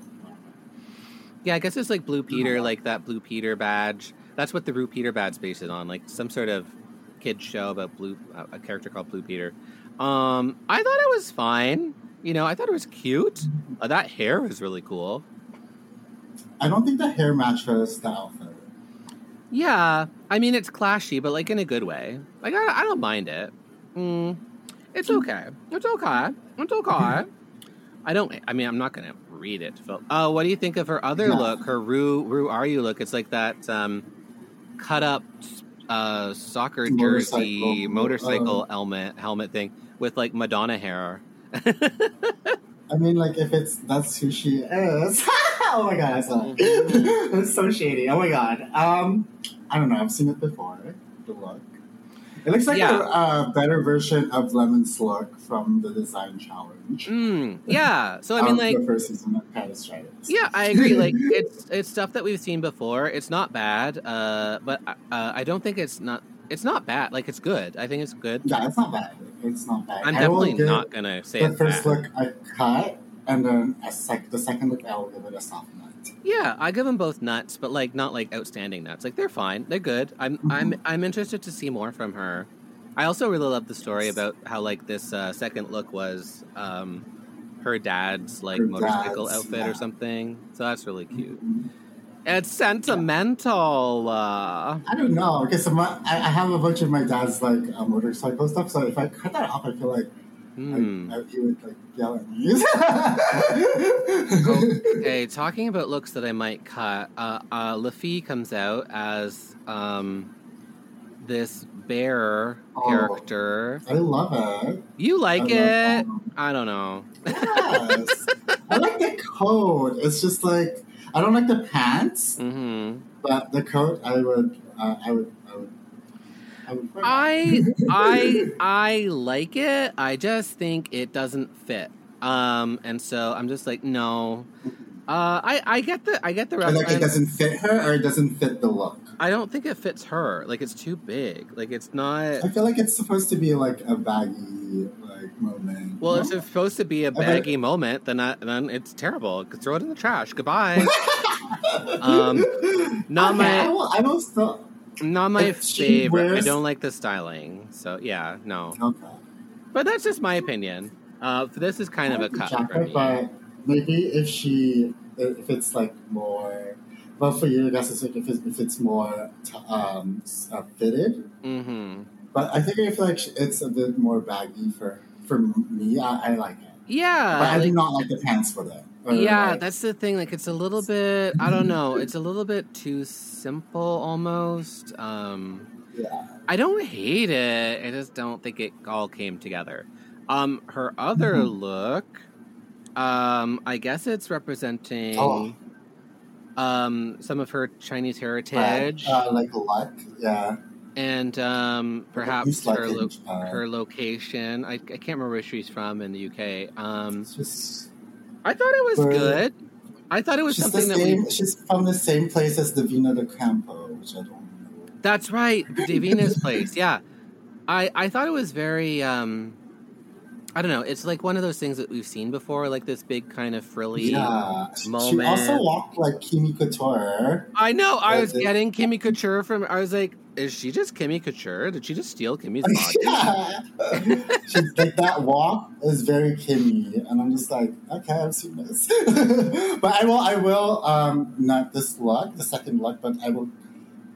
Yeah, I guess it's like Blue Peter, like that Blue Peter badge. That's what the Blue Peter badge based it on, like some sort of kid show about blue uh, a character called Blue Peter. Um, I thought it was fine. You know, I thought it was cute. Uh, that hair was really cool. I don't think the hair matches the outfit. Yeah, I mean it's clashy, but like in a good way. Like I, I don't mind it. Mm, it's okay. It's okay. It's okay. I don't. I mean, I'm not gonna read it. Phil. Oh, what do you think of her other No. look? Her Rue Rue Are You look? It's like that um, cut up uh, soccer jersey Motorcycle. motorcycle Uh. helmet helmet thing with like Madonna hair. I mean, like if it's that's who she is. oh my god, I saw it. It's so shady. Oh my god. Um, I don't know. I've seen it before. The look. It looks like Yeah. a, a better version of Lemon's look from the design challenge. Mm, yeah. So I mean, of like, the first season of Paris Yeah, I agree. Like it's it's stuff that we've seen before. It's not bad, uh, but uh, I don't think it's not. It's not bad. Like it's good. I think it's good. Yeah, it's not bad. It's not bad. I'm I definitely not gonna say the it's first bad. look I cut, and then a sec- the second look I'll give it a soft nut. Yeah, I give them both nuts, but like not like outstanding nuts. Like they're fine. They're good. I'm Mm-hmm. I'm I'm interested to see more from her. I also really love the story about how like this uh, second look was um, her dad's like Her motorcycle dad's, outfit yeah. or something. So that's really cute. It's sentimental. Uh, I don't know because my, I, I have a bunch of my dad's like uh, motorcycle stuff. So if I cut that off, I feel like hmm. I, I, he would like yell at me. Okay, talking about looks that I might cut, uh, uh, Le Fil comes out as um, this bear Oh. character. I love it. You like I love it? I don't know. Yes, I like the coat. It's just like I don't like the pants, hmm but the coat I would, uh, I would, I would, I would. wear that. I I I like it. I just think it doesn't fit. Um, and so I'm just like, no. Uh, I I get the I get the I like it doesn't fit her or it doesn't fit the look. I don't think it fits her. Like it's too big. Like it's not. I feel like it's supposed to be like a baggy like moment. Well, no? if it's supposed to be a baggy moment, then I, then it's terrible. Throw it in the trash. Goodbye. um, not Okay, I my will, I will still. Not my if favorite. I don't like the styling. So yeah, no. Okay. But that's just my opinion. Uh, this is kind I of a like cut for me. But maybe if she, if it's like more, well, for you, I guess it's like if it's, if it's more t- um, uh, fitted. hmm But I think I feel like it's a bit more baggy for for me. I, I like it, Yeah, but I do not like the pants for it. Yeah, like- that's the thing. Like, it's a little bit. I don't know. It's a little bit too simple, almost. Um, yeah. I don't hate it. I just don't think it all came together. Um, her other Mm-hmm. look, um, I guess it's representing Oh. um some of her Chinese heritage Uh, like luck, yeah. and um perhaps like her lo- uh, her location. I, I can't remember where she's from in the UK. Um, It's just I thought it was Where- good. I thought it was something that same. we. She's from the same place as Davina de Campo, which I don't know. That's right, Davina's place. Yeah, I I thought it was very. um I don't know. It's like one of those things that we've seen before, like this big kind of frilly. Yeah, she, she also walked like Kimmy Couture. I know. I was getting Kimmy Couture from. I was like, is she just Kimmy Couture? Did she just steal Kimmy's body? yeah, like that walk is very Kimmy, and I'm just like, okay, I've seen this. but I will, I will, um, not this look, the second look, but I will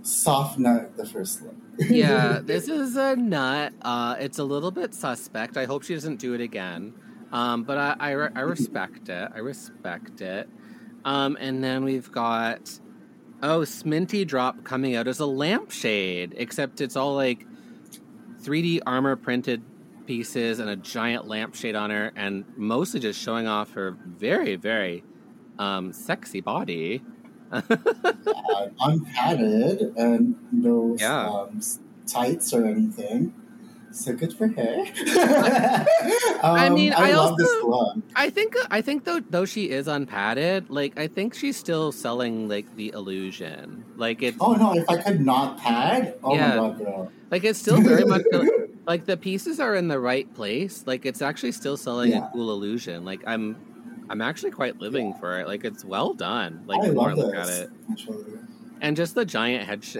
soft nut the first look. yeah, this is a nut. Uh, it's a little bit suspect. I hope she doesn't do it again. Um, but I, I, re- I respect it. I respect it. Um, and then we've got oh, Sminty drop coming out as a lampshade, except it's all like 3D armor printed pieces and a giant lampshade on her, and mostly just showing off her very, very um, sexy body. uh, unpadded and no Yeah. um, tights or anything. So good for her. I Um, mean, I, I love this also-. I think I think though though she is unpadded, like I think she's still selling like the illusion. Like it. Oh no! If I could not pad, oh Yeah. my god, girl. like it's still very much like the pieces are in the right place. Like it's actually still selling Yeah. a cool illusion. Like I'm I'm actually quite living Yeah. for it. Like it's well done. Like I the more I look at it, Actually. and just the giant head, sh-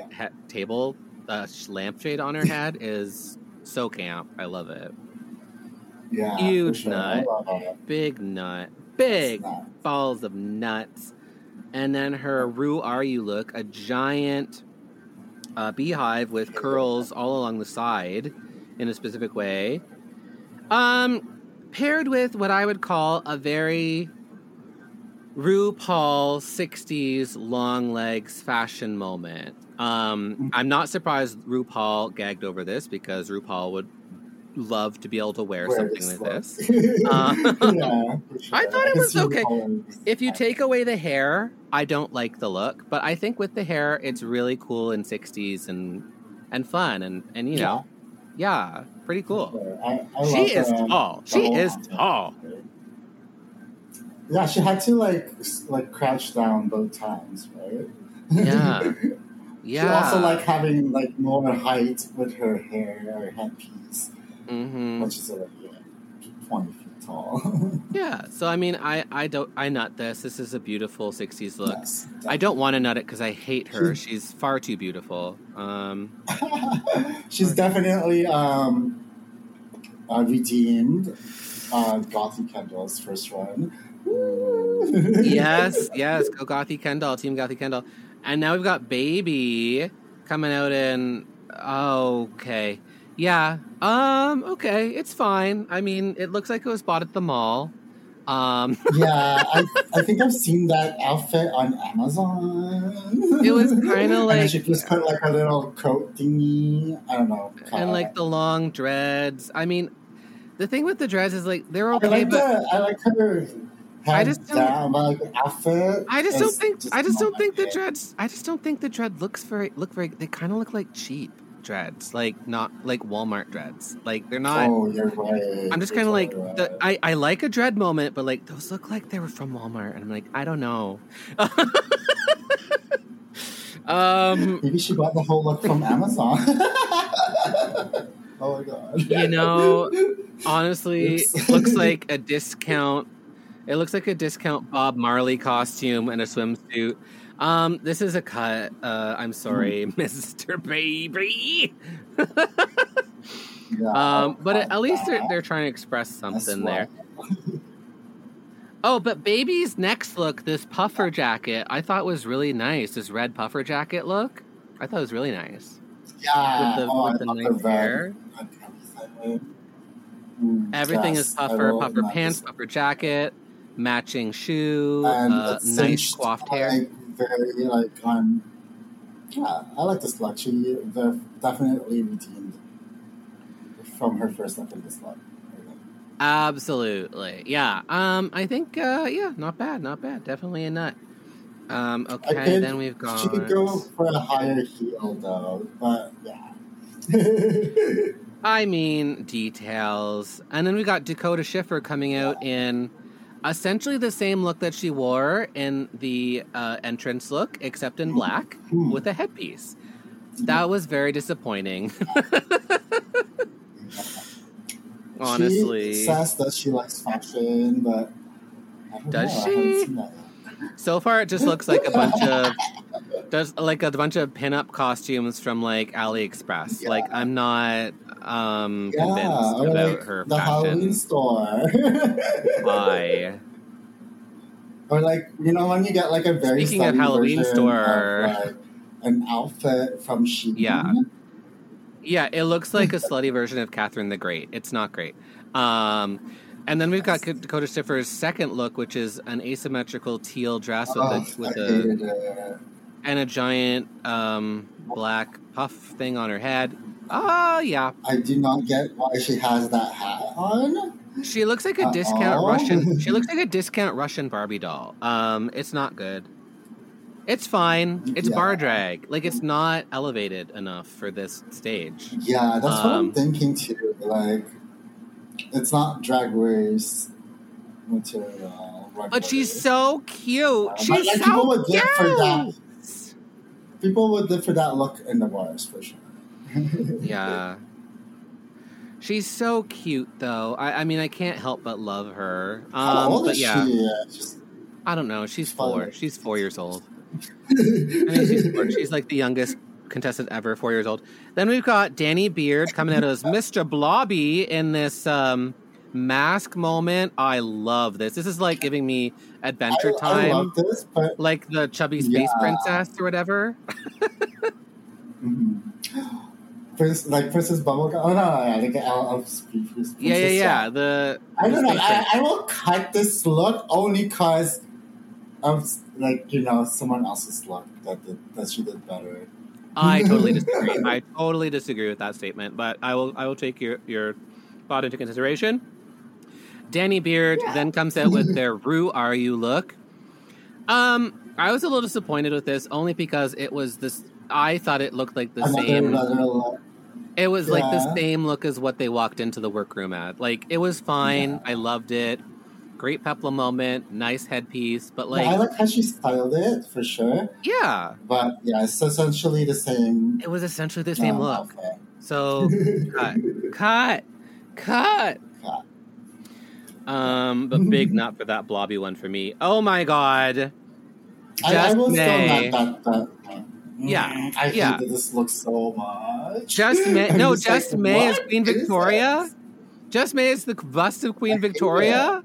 table uh, sh- lampshade on her head is so camp. I love it. Yeah, Huge sure. Nut. Big nut, big balls of nuts, and then her "Rue Are You" look, a giant uh, beehive with curls all along the side in a specific way. Um, paired with what I would call a very RuPaul 60s long legs fashion moment. Um, I'm not surprised RuPaul gagged over this because RuPaul would love to be able to wear Wear something this like this. Uh, yeah, sure. I thought it was okay. If you take away the hair, I don't like the look, but I think with the hair, it's really cool in 60s and and fun and and you know, yeah, pretty cool. Sure. I, I She is the- tall. She is tall. Yeah, she had to like like crouch down both times, right? Yeah. She also Yeah. like having like more height with her hair or headpiece, hmm which is already like twenty feet tall. Yeah. So I mean, I I don't I nut this. This is a beautiful 60s look. Yes, I don't want to nut it because I hate her. She's far too beautiful. Um, She's definitely um, uh, redeemed uh, Gothy Kendoll's first run. yes, yes. Go Gothy Kendoll, Team Gothy Kendall. And now we've got Baby coming out in. Okay. Yeah. Um, okay. It's fine. I mean, it looks like it was bought at the mall. Um, yeah, I, I think I've seen that outfit on Amazon. It was And then like- she just put like a little coat thingy. I don't know. and like the long dreads. I mean, the thing with the dreads is like they're okay, I like but the I like her. I just don't- down, like the outfit. I just don't think I just don't think the dreads. I just don't think the dread looks very look very. They kind of look like cheap dreads, like not like Walmart dreads. Like they're not. Oh, you're right. I'm just kind of like right. the, I I like a dread moment, but like those look like they were from Walmart, and I'm like I don't know. um, Maybe she bought the whole look from Amazon. oh my god. you know, honestly, it looks like a discount. It looks like a discount Bob Marley costume and a swimsuit. Um, this is a cut. Uh, I'm sorry, Mr. Baby. Um, but at, at least they're, they're trying to express something there. Oh, but Baby's next look, this puffer jacket, I thought was really nice. This red puffer jacket look, I thought it was really nice. Yeah, With the- oh, with the nice red hair. everything. Mm, yes, is puffer, puffer pants, dis- puffer jacket, matching shoe, and uh, nice coiffed hair. Like, very like um, yeah, I like this look. She they're definitely redeemed from her first look in this look. Absolutely, yeah. Um, I think, uh, yeah, not bad, not bad. Definitely a nut. Um, okay, then we've got. She could go for a higher heel though, but yeah. I mean, details. And then we got Dakota Schiffer coming out in essentially the same look that she wore in the uh, entrance look, except in black Hmm. with a headpiece. That was very disappointing. Honestly. she says that she likes fashion, but Does know, she? seen that yet. So far, it just looks like a bunch of does like a bunch of pinup costumes from like AliExpress. Yeah. Like I'm not um Yeah, convinced or about like her the Halloween fashion. store. Why? Or like you know when you get like a very Speaking of Halloween store- of, like, an outfit from Shein. Yeah. Yeah, it looks like a slutty version of Catherine the Great. It's not great. Um, and then we've got Dakota Schiffer's second look, which is an asymmetrical teal dress with Oh, a with a. and a giant um, black puff thing on her head. Oh yeah, I do not get why she has that hat on. she looks like a discount Russian. She looks like a discount Russian Barbie doll. Um, it's not good. It's fine. It's Yeah. bar drag. Like it's not elevated enough for this stage. Yeah, that's what I'm Um, thinking too. Like, it's not drag race material. But she's so cute. She's like, so people would live for that. People would live for that look in the bars for sure. Yeah. She's so cute, though. I, I mean, I can't help but love her. How Um, old but is yeah, she? I don't know. She's Fun. four. She's four years old. I mean, she's, four. she's like the youngest contestant ever, four years old. Then we've got Danny Beard coming out as Mr. Blobby in this um, mask moment. I love this. This is like giving me Adventure I, I Time, love this, but like the chubby space Yeah. princess or whatever. mhm. Prince, like Princess Bubblegum. Oh no, I think I'll, I'll speak. Princess Yeah, yeah, yeah. The I don't know. I, I will cut this look only because of like you know someone else's look that did, that she did better. I totally disagree. I totally disagree with that statement, but I will I will take your your thought into consideration. Danny Beard then comes out with their "Rue Are You" look. Um, I was a little disappointed with this only because it was this. I thought it looked like the Another same. It was like the same look as what they walked into the workroom at. Like it was fine. Yeah. I loved it. Great peplum moment. Nice headpiece, but Like, I like, how she styled it for sure, yeah, but yeah, it's essentially the same. it was essentially the same um, look. So cut, cut, cut. Um, but big nut for that blobby one for me. Oh my god. I, I Just will May. still not that. that Yeah, Mm, I yeah. hate that this looks so much. Just May. I'm No, just like, May is Queen is Victoria. this? Just May is the bust of Queen I Victoria.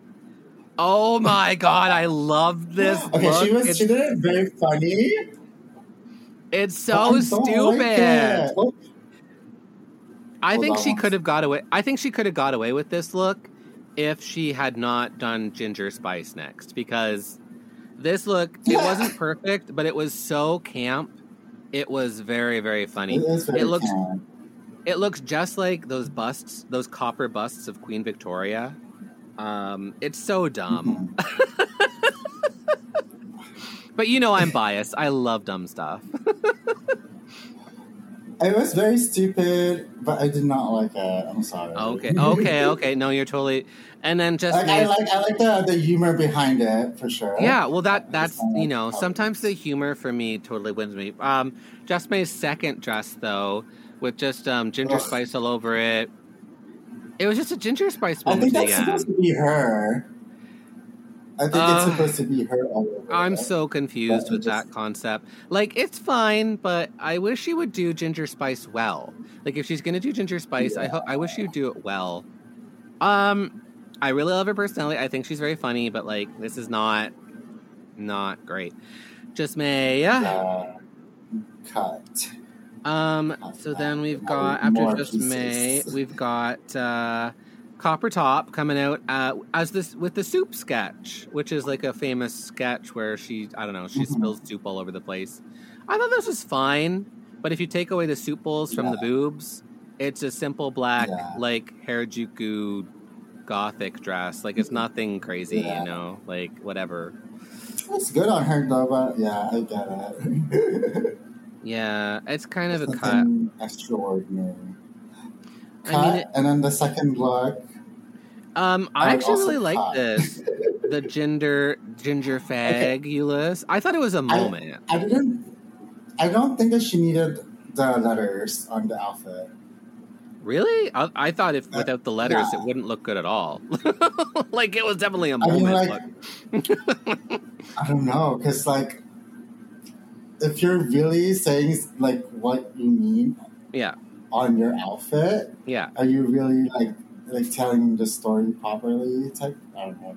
Oh my god, I love this. Okay, she was. It's, She did it very funny. it's so I stupid. like it. I Hold think on she could have got away. I think she could have got away with this look if she had not done Ginger Spice next, because this look it wasn't perfect, but it was so camp. It was very very funny. It very It looks camp. it looks just like those busts, those copper busts of Queen Victoria. Um, it's so dumb, but you know I'm biased. I love dumb stuff. It was very stupid, but I did not like it. I'm sorry. okay, okay, okay. No, you're totally. And then just Like, I like I like the, the humor behind it for sure. Yeah, well, that that's you know sometimes the humor for me totally wins me. Um, Just May's second dress though, with just um ginger Ugh. spice all over it. It was just a ginger spice I think that's again. supposed to be her. I think Uh, it's supposed to be her all over. I'm so confused But with just- that concept. Like, it's fine, but I wish she would do ginger spice well. Like, if she's gonna do ginger spice, I hope I wish she'd do it well. Um, I really love her personality. I think she's very funny, but like, this is not not great. Just May. Uh, cut. Um, so then we've got after just pieces. May, we've got uh, Copper Topp coming out uh, as this with the soup sketch, which is like a famous sketch where she I don't know she Mhm. spills soup all over the place. I thought this was fine, but if you take away the soup bowls from the boobs, it's a simple black Yeah. like Harajuku gothic dress. Like it's nothing crazy, Yeah. you know, like whatever. It's good on her though, but yeah, I get it. Yeah, it's kind of a cut. Extraordinary. I Cut, mean, it- and then the second look. Um, I I actually really like this. The ginger ginger fag Euless. I thought it was a moment. I didn't. I don't think that she needed the letters on the outfit. really? I, I thought if Uh, without the letters, yeah. it wouldn't look good at all. like it was definitely a I mean, moment. like, I don't know, because like, if you're really saying like what you mean yeah, on your outfit, yeah. are you really like like telling the story properly? Type. I don't know.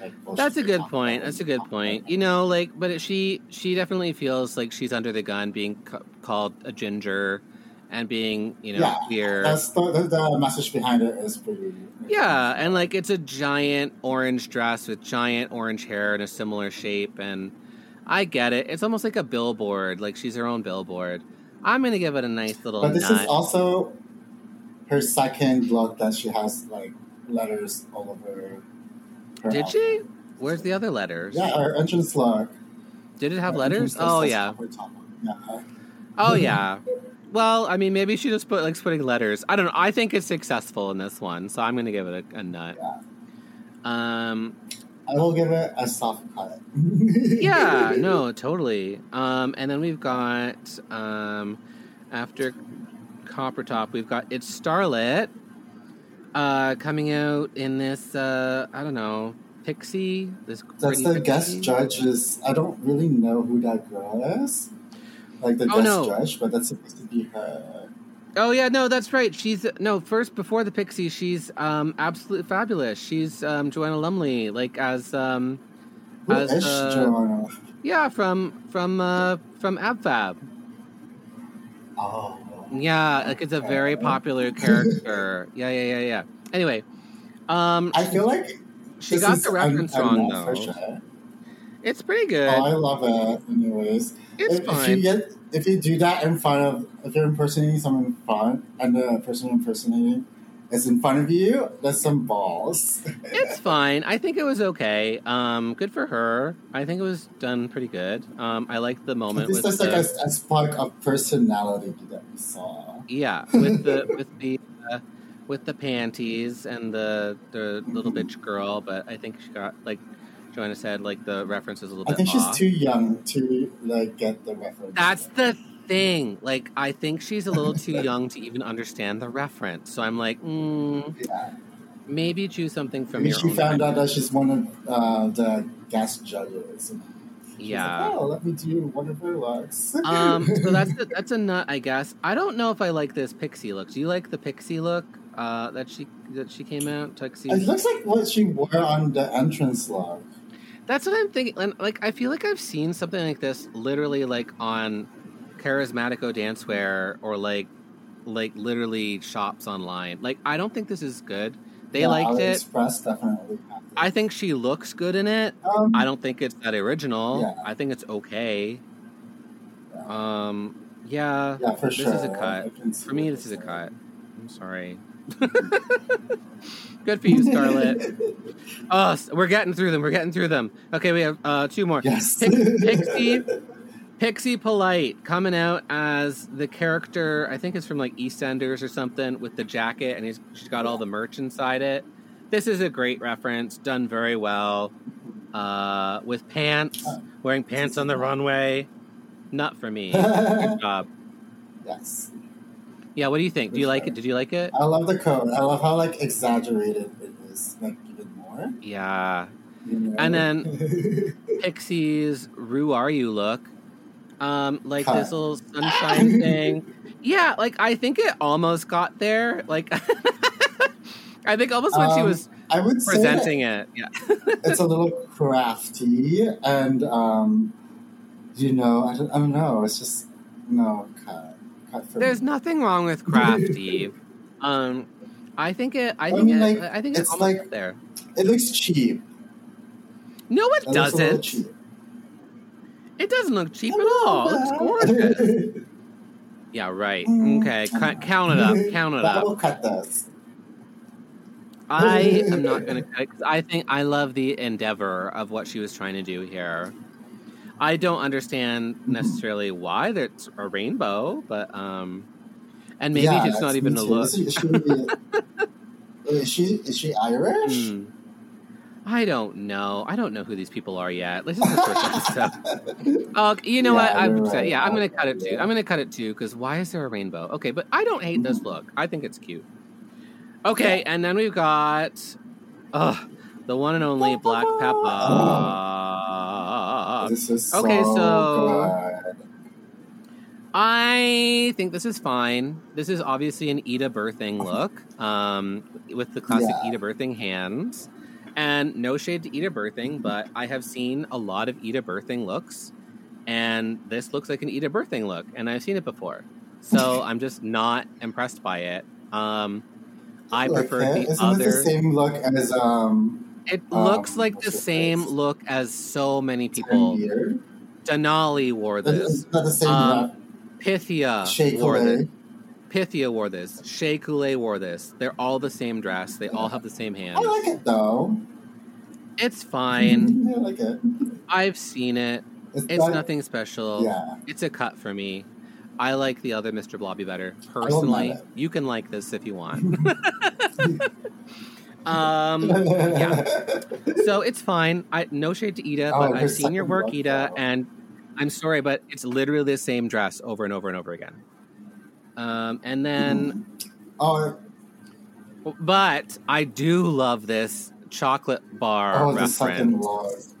Like, That's a good point. That's a good point. You know, like, but she she definitely feels like she's under the gun, being ca- called a ginger, and being you know Yeah, queer. That's the, the, the message behind it is pretty. Yeah, and like it's a giant orange dress with giant orange hair and a similar shape, and I get it. It's almost like a billboard, like she's her own billboard. I'm gonna give it a nice little But this nut. is also her second look that she has like letters all over. Her Did outfit. she? Where's the other letters? Yeah, her entrance look. Did it have Her letters? Oh yeah. Yeah. Oh yeah. Well, I mean, maybe she just put like putting letters. I don't know. I think it's successful in this one, so I'm gonna give it a, a nut. Yeah. Um, I will give it a soft cut. yeah, no, totally. Um, and then we've got um, after Copper Topp, we've got it's Starlet. uh, coming out in this. Uh, I don't know, Pixie. This That's the guest Pixie? judges. I don't really know who that girl is. Like the Oh, guest no. judge, but that's supposed to be her. Oh yeah, no, that's right. She's no first before the Pixie. She's um, absolutely fabulous. She's um, Joanna Lumley, like as um, Who as is uh, Joanna? yeah from from uh, from AbFab. Oh. Yeah, like it's a very popular character. Yeah, yeah, yeah, yeah. Anyway, um, I feel like she got is the reference wrong though. For sure. It's pretty good. Oh, I love it. Anyways, It's if, if you get if you do that in front of if you're impersonating someone in front and the person impersonating is in front of you, that's some balls. It's fine. I think it was okay. Um, good for her. I think it was done pretty good. Um, I like the moment there's the, like a, a spark of personality that we saw. yeah with the with the uh, with the panties and the the little bitch girl. But I think she got like Joanna said, like the reference is a little I bit think she's off. too young to like get the reference. That's the thing. Like I think she's a little too young to even understand the reference. So I'm like, mm, yeah. maybe choose something from Maybe your she found out that she's one of uh, the guest judges. Yeah. Like, oh, let me do one of her looks. um, so that's the, that's a nut, I guess. I don't know if I like this pixie look. Do you like the pixie look uh, that she that she came out? Pixie. It looks like what she wore on the entrance look. That's what I'm thinking. And like, I feel like I've seen something like this literally like on Charismatico Dancewear or like like literally shops online. Like, I don't think this is good. They Yeah, liked it. Definitely. I think she looks good in it. Um, I don't think it's that original. Yeah. I think it's okay. Yeah. Um, yeah. yeah, for this sure. is a cut. For me, this is a cut. I'm sorry. Good for you, Scarlett. Oh, we're getting through them. We're getting through them. Okay, we have uh, two more. yes. Pix- Pixie, Pixie Polite coming out as the character. I think it's from like EastEnders or something with the jacket, and he's, she's got all the merch inside it. This is a great reference, done very well. Uh, with pants, wearing pants on the runway. Not for me. Good job. yes. Yeah, what do you think? Do you For like it? Did you like it? I love the coat. I love how like exaggerated it is, like even more. Yeah. You know? And then- Pixie's Rue Are You look. Um, like Cut. this little sunshine thing. Yeah, like I think it almost got there. Like I think almost when she Um, was I would say presenting it. Yeah. it's a little crafty, and um, you know, I don't, I don't know. It's just no cut, cut There's me. nothing wrong with crafty. um I think it I I think mean, it, like, I think it's it's like- there. It looks cheap. No, it It doesn't. Cheap. It doesn't look cheap at all. It looks gorgeous. Yeah, right. Mm, Okay, I cut, know. count it up. Count it But I up. will cut this. I am not going to cut it 'cause I think I love the endeavor of what she was trying to do here. I don't understand necessarily why there's a rainbow, but um, and maybe Yeah, it's not even a too. look. Is she, is she, is she is she Irish? Hmm. I don't know. I don't know who these people are yet. This is the first episode. Oh, you know what? Yeah, I'm right. Yeah, I'm going to cut it too. I'm going to cut it too because why is there a rainbow? Okay, but I don't hate this look. I think it's cute. Okay, and then we've got, ugh, the one and only Black Peppa. this is so okay, so- good. I think this is fine. This is obviously an Ida birthing look, um, with the classic Yeah. Ida birthing hands. And no shade to Ida birthing, but I have seen a lot of Ida birthing looks, and this looks like an Ida birthing look, and I've seen it before. So I'm just not impressed by it. Um, I Like prefer it? the Isn't other. it the same look as um? It um, looks like the same look as so many people. Denali wore this. Is that the same Um, look? Pythia wore this. Pythia wore this. Shea Coulee wore this. They're all the same dress. They all have the same hands. I like it though. It's fine. I like it. I've seen it. It's not- nothing special. Yeah. It's a cut for me. I like the other Mr. Blobby better. Personally, you can like this if you want. um, yeah. so it's fine. I no shade to Ida, Oh, but her I've seen your work, Ida, and I'm sorry, but it's literally the same dress over and over and over again. Um, and then oh, But I do love this chocolate bar Oh, reference.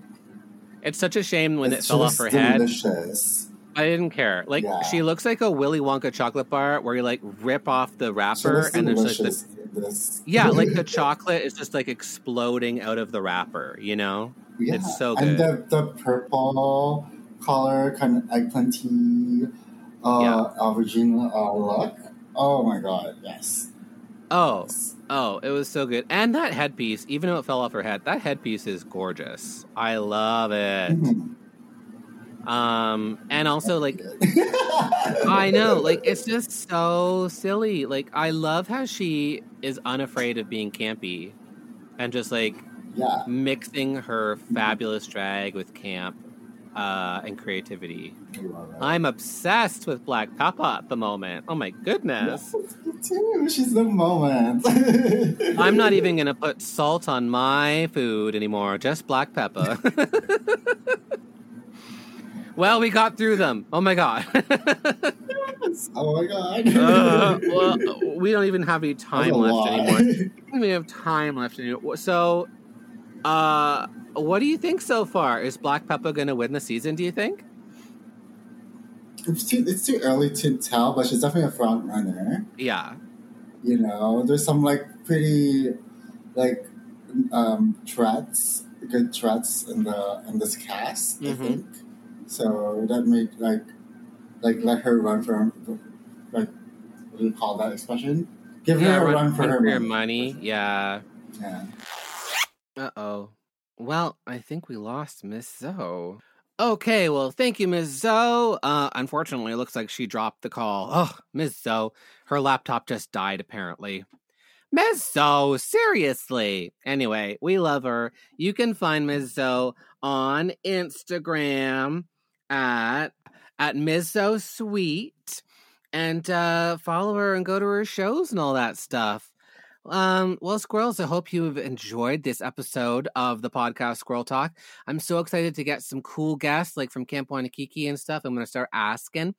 It's such a shame when It's it fell off her head. delicious. I didn't care. Like Yeah. she looks like a Willy Wonka chocolate bar where you like rip off the wrapper and there's like the this. yeah, like the chocolate is just like exploding out of the wrapper. You know, Yeah. it's so And good. the, the purple color, kind of eggplanty, uh, Yeah. aubergine uh, look. Oh my god, yes. Oh, oh, it was so good. And that headpiece, even though it fell off her head, that headpiece is gorgeous. I love it. Mhm. Um, and also like I know, like it's just so silly. Like I love how she is unafraid of being campy and just like yeah. mixing her fabulous drag with camp uh, and creativity. I love it. I'm obsessed with Black Peppa at the moment. Oh my goodness. Too. She's the moment. I'm not even going to put salt on my food anymore, just black pepper. well, we got through them. Oh my god. oh my god. uh, well, we don't even have any time left lot. anymore. We don't even have time left anymore. So, uh, what do you think so far? Is Black Peppa going to win the season, do you think? It's too, it's too early to tell, but she's definitely a front runner. Yeah. You know, there's some like pretty, like, um, threats, good threats in the in this cast. I Mhm. think so. That made like, like let her run for, like, what do you call that expression? Give Yeah, her a run, run for her money. money. Yeah. Yeah. Uh oh. Well, I think we lost Miss Zoe. Okay, well, thank you, Miss Zoe. Uh, unfortunately, it looks like she dropped the call. Oh, Miss Zoe, her laptop just died, apparently. Miss Zoe, seriously. Anyway, we love her. You can find Miss Zoe on Instagram at at Miss Zoe Sweet and uh, follow her and go to her shows and all that stuff. Um, well, squirrels, I hope you've enjoyed this episode of the podcast Squirrel Talk. I'm so excited to get some cool guests like from Camp Wannakiki and stuff. I'm going to start asking,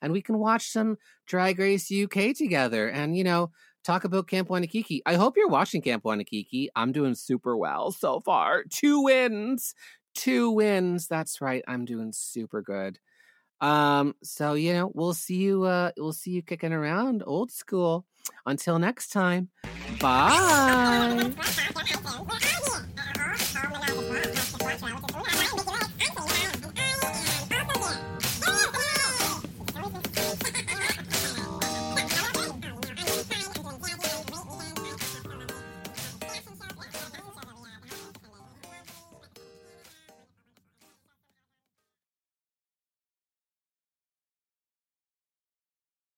and we can watch some Drag Race UK together and, you know, talk about Camp Wannakiki. I hope you're watching Camp Wannakiki. I'm doing super well so far. Two wins. Two wins. That's right. I'm doing super good. Um, so you know, we'll see you. Uh, we'll see you kicking around old school. Until next time, bye.